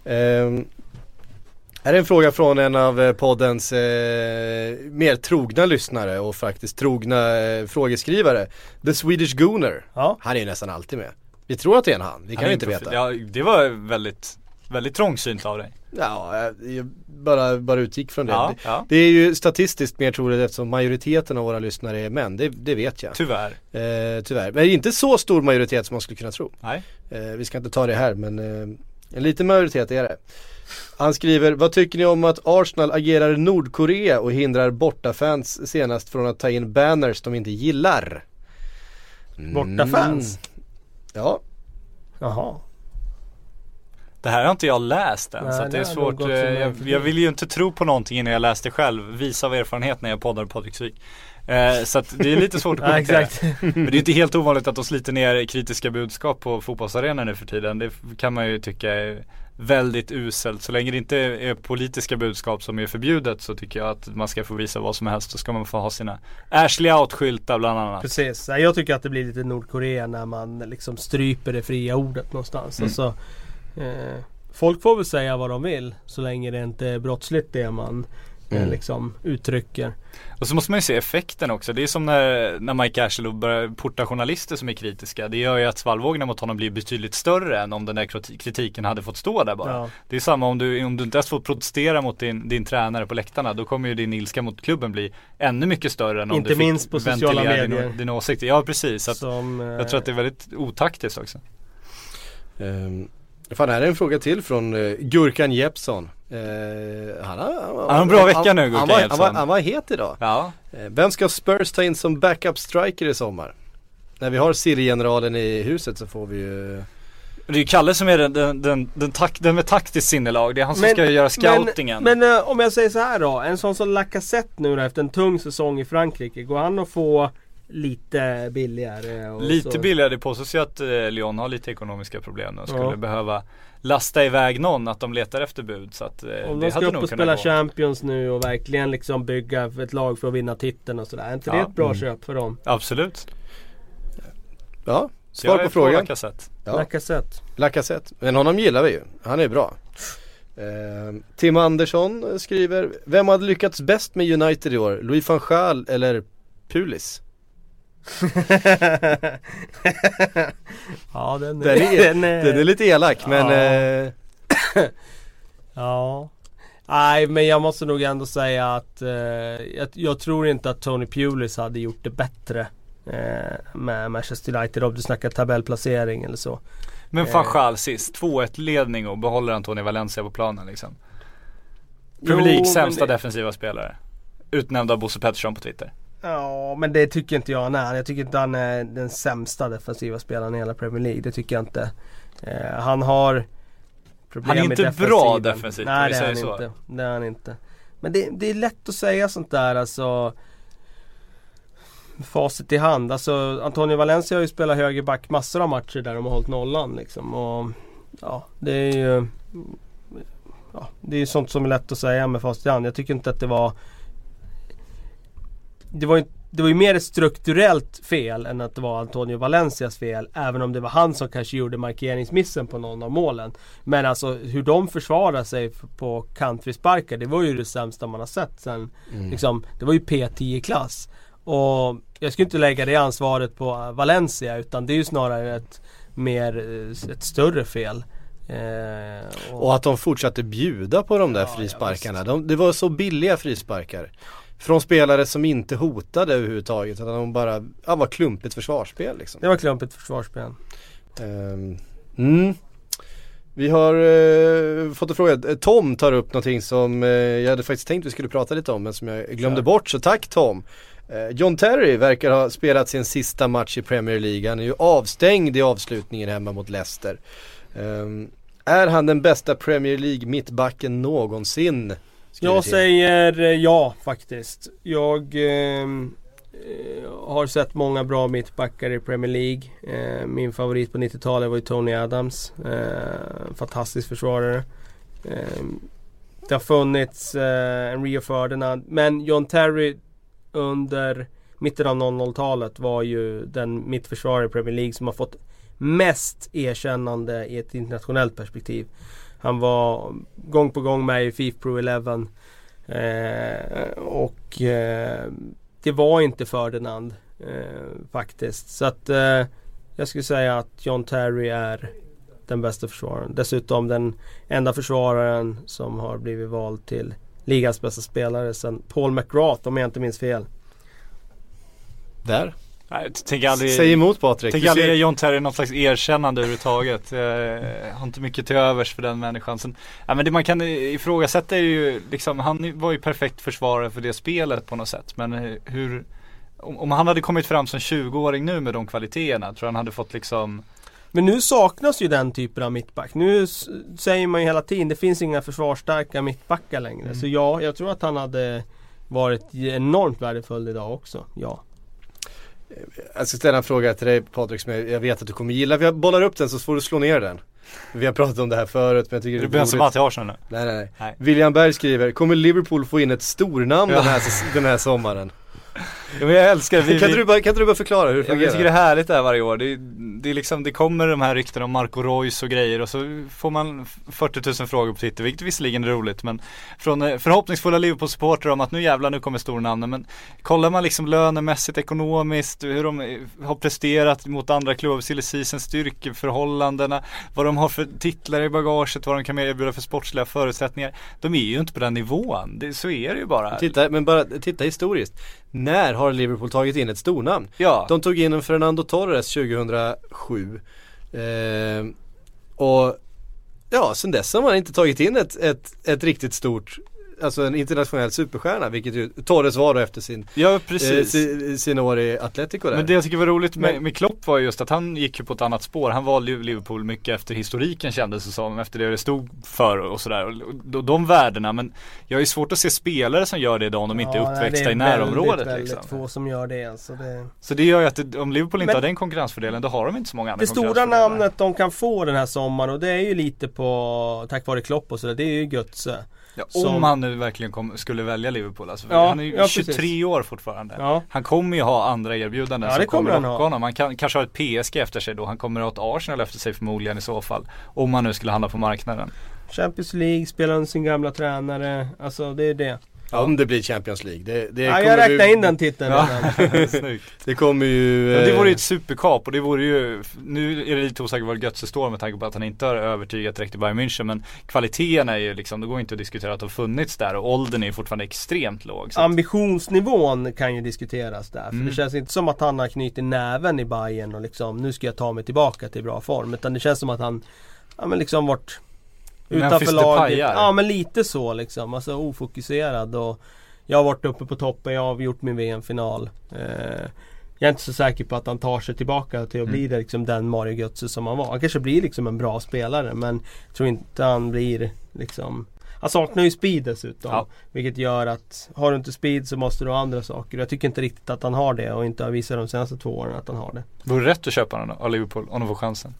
Ehm, här är en fråga från en av eh, poddens eh, mer trogna lyssnare och faktiskt trogna eh, frågeskrivare. The Swedish Gooner. Ja. Han är ju nästan alltid med. Vi tror att det är en han, det kan Han vi inte veta. Ja, det var väldigt, väldigt trångsynt av dig. Ja, jag bara, bara utgick från det. Ja, det. ja. Det är ju statistiskt mer troligt eftersom majoriteten av våra lyssnare är män, det, det vet jag. Tyvärr. Eh, tyvärr. Men inte så stor majoritet som man skulle kunna tro. Nej. Eh, vi ska inte ta det här men eh, en liten majoritet är det. Han skriver, vad tycker ni om att Arsenal agerar Nordkorea och hindrar bortafans senast från att ta in banners de inte gillar? Mm. Ja, Jaha. Det här har inte jag läst än Nej, så att det är svårt. eh, Jag, jag vill ju inte tro på någonting innan jag läst det själv. Visa av erfarenhet när jag poddar Patrik. Eh, så att det är lite svårt att Ja, kommentera. exakt. Men det är inte helt ovanligt att de sliter ner kritiska budskap på fotbollsarenan nu för tiden. Det kan man ju tycka är väldigt uselt. Så länge det inte är politiska budskap som är förbjudet så tycker jag att man ska få visa vad som helst. Så ska man få ha sina Ashley out-skyltar bland annat. Precis, jag tycker att det blir lite Nordkorea när man liksom stryper det fria ordet någonstans. Mm. Alltså, eh, folk får väl säga vad de vill så länge det inte är brottsligt det man Mm. liksom uttrycker. Och så måste man ju se effekten också. Det är som när, när Mike Ashley börjar porta journalister som är kritiska. Det gör ju att svallvågorna mot honom blir betydligt större än om den där kriti- kritiken hade fått stå där bara. Ja. Det är samma om du, om du inte ens får protestera mot din, din tränare på läktarna. Då kommer ju din ilska mot klubben bli ännu mycket större än om Inte du fick minst på sociala ventilera medier. Din, din åsikt. Ja precis. Som, eh, jag tror att det är väldigt otaktiskt också. Um, fan, här är en fråga till från uh, Gurkan Jeppsson. Uh, han, har, han, har en bra vecka nu, han, Gurkan han, var, han, Jeppsson. var, han var het idag. Ja. Eh, Vem ska Spurs ta in som backup striker i sommar? När vi har Siri-generalen i huset så får vi ju Det är ju Kalle som är den, den, den, den, tak, den med taktiskt sinnelag. Det är han som ska göra scoutingen. Men, men om jag säger så här då. En sån som Lacazette nu då, efter en tung säsong i Frankrike. Går han att få lite billigare? Och Lite så? billigare, det påstås ju att eh, Lyon har lite ekonomiska problem nu och skulle Ja. behöva lasta iväg någon, att de letar efter bud. Så att eh, Om det de ska hade upp och spela gå. Champions nu och verkligen liksom bygga ett lag för att vinna titeln och sådär. Är inte det Ja. ett bra Mm. köp för dem? Absolut. Ja, svar på frågan. Lacazette. Ja. Lacazette. Lacazette. Men honom gillar vi ju. Han är bra. Eh, Tim Andersson skriver Vem hade lyckats bäst med United i år? Louis van Gaal eller Pulis? ja den är, Den är, den är, lite elak men Ja. eh, Ja. Nej men jag måste nog ändå säga att eh, jag, jag tror inte att Tony Pulis hade gjort det bättre eh, med Manchester United om du snackar tabellplacering eller så. Men Eh. van Gaal sist, 2-1 ledning och behåller Antonio Valencia på planen liksom. Premier League men sämsta det- defensiva spelare. Utnämnd av Bosse Pettersson på Twitter. Ja men det tycker inte jag han är. Jag tycker inte han är den sämsta defensiva spelaren i hela Premier League. Det tycker jag inte. Eh, han har problem Han är inte bra defensivt, Nej det är han så. inte. Det är han inte. Men det, det är lätt att säga sånt där alltså. Facit i hand. Alltså Antonio Valencia har ju spelat högerback massor av matcher där de har hållit nollan liksom. Och, ja, det är ju ja, Det är sånt som är lätt att säga med facit i hand. Jag tycker inte att det var det var, ju, det var ju mer ett strukturellt fel än att det var Antonio Valencias fel. Även om det var han som kanske gjorde markeringsmissen på någon av målen. Men alltså hur de försvarar sig på kantfrisparkar det var ju det sämsta man har sett sen. Mm. Liksom, det var ju P10-klass. Och jag skulle inte lägga det ansvaret på Valencia utan det är ju snarare ett mer, eh, ett större fel. Eh, Och att de fortsatte bjuda på de där Ja, frisparkarna. De, det var så billiga frisparkar. Från spelare som inte hotade överhuvudtaget utan de bara, ja var klumpigt försvarsspel liksom. Det var klumpigt försvarsspel. Ehm, mm. Vi har eh, fått en fråga, Eh, Tom tar upp någonting som eh, jag hade faktiskt tänkt vi skulle prata lite om men som jag glömde Kör. bort så tack Tom. Eh, John Terry verkar ha spelat sin sista match i Premier League, han är ju avstängd i avslutningen hemma mot Leicester. Ehm, är han den bästa Premier League mittbacken någonsin? Jag säger eh, ja faktiskt. Jag ehm, eh, har sett många bra mittbackar i Premier League. Eh, min favorit på 90-talet var ju Tony Adams. Eh, fantastisk försvarare. Eh, det har funnits eh, en Rio Ferdinand. Men John Terry under mitten av 00-talet var ju den mittförsvarare i Premier League som har fått mest erkännande i ett internationellt perspektiv. Han var gång på gång med i Fifa Pro 11. Eh, och eh, det var inte Ferdinand eh, faktiskt. Så att eh, jag skulle säga att John Terry är den bästa försvararen. Dessutom den enda försvararen som har blivit vald till ligans bästa spelare sen Paul McGrath om jag inte minns fel. Där. Nej, aldrig, Säg emot Patrik. tänker Du aldrig ser- ge John Terry något slags erkännande överhuvudtaget. Jag har inte mycket till övers för den människan. Sen, ja, men det man kan ifrågasätta är ju liksom, han var ju perfekt försvarare för det spelet på något sätt. Men eh, hur, om, om han hade kommit fram som 20-åring nu med de kvaliteterna, tror jag han hade fått liksom Men nu saknas ju den typen av mittback. Nu säger man ju hela tiden det finns inga försvarsstarka mittbackar längre. Mm. Så ja, jag tror att han hade varit enormt värdefull idag också. Ja. Jag ska ställa en fråga till dig Patrik som jag vet att du kommer gilla. Jag bollar upp den så får du slå ner den. Vi har pratat om det här förut men jag tycker det är roligt. till Arsenal nu? Nej nej nej. William Berg skriver, kommer Liverpool få in ett stornamn Ja. den, här, den här sommaren? Ja, men jag älskar det. Vi, kan, du bara, kan du bara förklara hur det fungerar? jag tycker det är härligt det här varje år. Det, det är liksom, det kommer de här ryktena om Marco Reus och grejer och så får man 40 000 frågor på Twitter, vilket visserligen är roligt men från eh, förhoppningsfulla Liverpool-supportrar om att nu jävlar nu kommer stornamnen men kollar man liksom lönemässigt, ekonomiskt, hur de eh, har presterat mot andra klubbar, silly styrkeförhållandena, vad de har för titlar i bagaget, vad de kan erbjuda för sportsliga förutsättningar. De är ju inte på den nivån, det, så är det ju bara. Titta, men bara titta historiskt. När har Liverpool tagit in ett stornamn? Ja. De tog in en Fernando Torres 2007. Eh, och ja, sen dess har man inte tagit in ett, ett, ett riktigt stort Alltså en internationell superstjärna vilket ju Torres var då efter sin Ja precis. eh, si, sina år i Atletico där. Men det jag tycker var roligt med, med Klopp var just att han gick ju på ett annat spår. Han valde ju Liverpool mycket efter historiken kändes det som, efter det det stod för och sådär. Och de, de värdena, men jag har ju svårt att se spelare som gör det idag om de inte är uppväxta i närområdet väldigt, väldigt liksom. få som gör det. Alltså det... Så det gör ju att det, om Liverpool inte Men- har den konkurrensfördelen, då har de inte så många andra Det stora namnet de kan få den här sommaren och det är ju lite på tack vare Klopp och sådär, det är ju Götze. Ja, om som- han nu verkligen kom, skulle välja Liverpool alltså. Ja, han är ju ja, 23 precis. år fortfarande. Han kommer ju ha andra erbjudanden Ja, som kommer han locka honom. Han kan, kanske har ett PSG efter sig då. Han kommer ha ett Arsenal efter sig förmodligen i så fall. Om han nu skulle handla på marknaden. Champions League, spelar under sin gamla tränare. Alltså det är det. Ja, om det blir Champions League. Det, det Ja, jag räknar vi- in den titeln Ja. Det kommer ju Ja, det eh, vore ju ett superkap och det vore ju, nu är det lite osäkert var Götze står med tanke på att han inte har övertygat direkt i Bayern München men kvaliteten är ju liksom, det går inte att diskutera att de funnits där och åldern är ju fortfarande extremt låg. Ambitionsnivån kan ju diskuteras där. För Mm. det känns inte som att han har knutit näven i Bayern och liksom nu ska jag ta mig tillbaka till bra form. Utan det känns som att han, ja men liksom varit utanför laget. Ja men lite så liksom. Alltså ofokuserad och jag har varit uppe på toppen, jag har avgjort min VM-final. Eh, jag är inte så säker på att han tar sig tillbaka till att bli det, liksom den Mario Götze som han var. Han kanske blir liksom en bra spelare men jag tror inte han blir liksom han saknar ju speed dessutom. Ja. Vilket gör att har du inte speed så måste du ha andra saker. Jag tycker inte riktigt att han har det och inte har visat de senaste två åren att han har det. vore det rätt att köpa honom av Liverpool om de får chansen?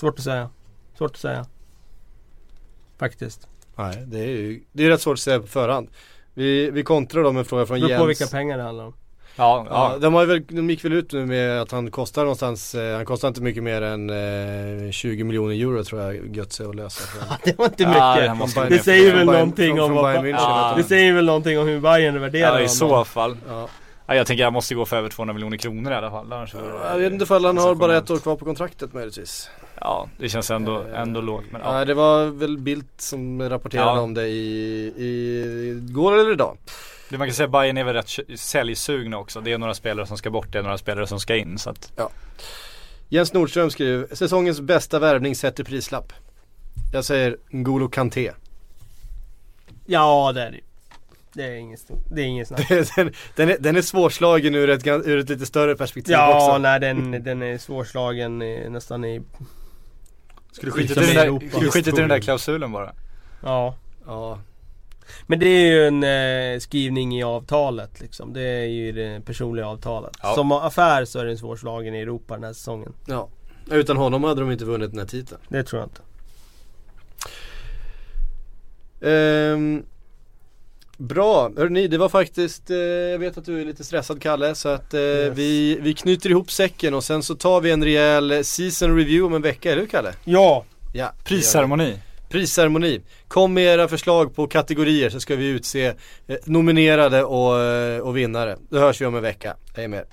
Svårt att säga. Svårt att säga. Faktiskt. Nej, det är ju det är rätt svårt att säga på förhand. Vi, vi kontrar då med en fråga från Det beror Jens. på vilka pengar det handlar om. Ja, Ja, ja. de, har väl, de gick väl ut nu med att han kostar någonstans, eh, han kostar inte mycket mer än eh, 20 miljoner euro tror jag Götze att lösa. Det var inte Ja, mycket. gå det säger väl någonting om Ja. Det säger väl någonting om hur Bayern värderar ja, honom. i så fall. Ja. Ja, jag tänker jag måste gå för över 200 miljoner kronor i alla fall. Annars Jag vet inte ifall han har bara ett år kvar på kontraktet möjligtvis. Ja, det känns ändå, ändå lågt. Men ja. Det var väl Bildt som rapporterade Ja. om det i, i går eller idag. Det man kan säga Bayern är väl rätt säljsugna också. Det är några spelare som ska bort, det är några spelare som ska in. Så att, Jens Nordström skriver, säsongens bästa värvning sett i prislapp. Jag säger N'Golo Kanté. Ja det är det Det är stort- det är inget snack. den, den, är, den är svårslagen ur ett, ur ett lite större perspektiv Ja, också. nej den, den är svårslagen i, nästan i... skulle Skit skitit i i den där, Europa. skulle skitit i den där klausulen bara. Ja. Ja, Men det är ju en eh, skrivning i avtalet liksom. Det är ju det personliga avtalet. Ja. Som affär så är den svårslagen i Europa den här säsongen. ja. Utan honom hade de inte vunnit den här titeln. Det tror jag inte. Ehm, bra, hörrni det var faktiskt, eh, jag vet att du är lite stressad Kalle så att eh, Yes. vi, vi knyter ihop säcken och sen så tar vi en rejäl season review om en vecka, eller hur Kalle? Ja! Ja, Prisceremoni. Prisceremoni. Kom med era förslag på kategorier så ska vi utse eh, nominerade och, eh, och vinnare. Då hörs vi om en vecka. Hej med er.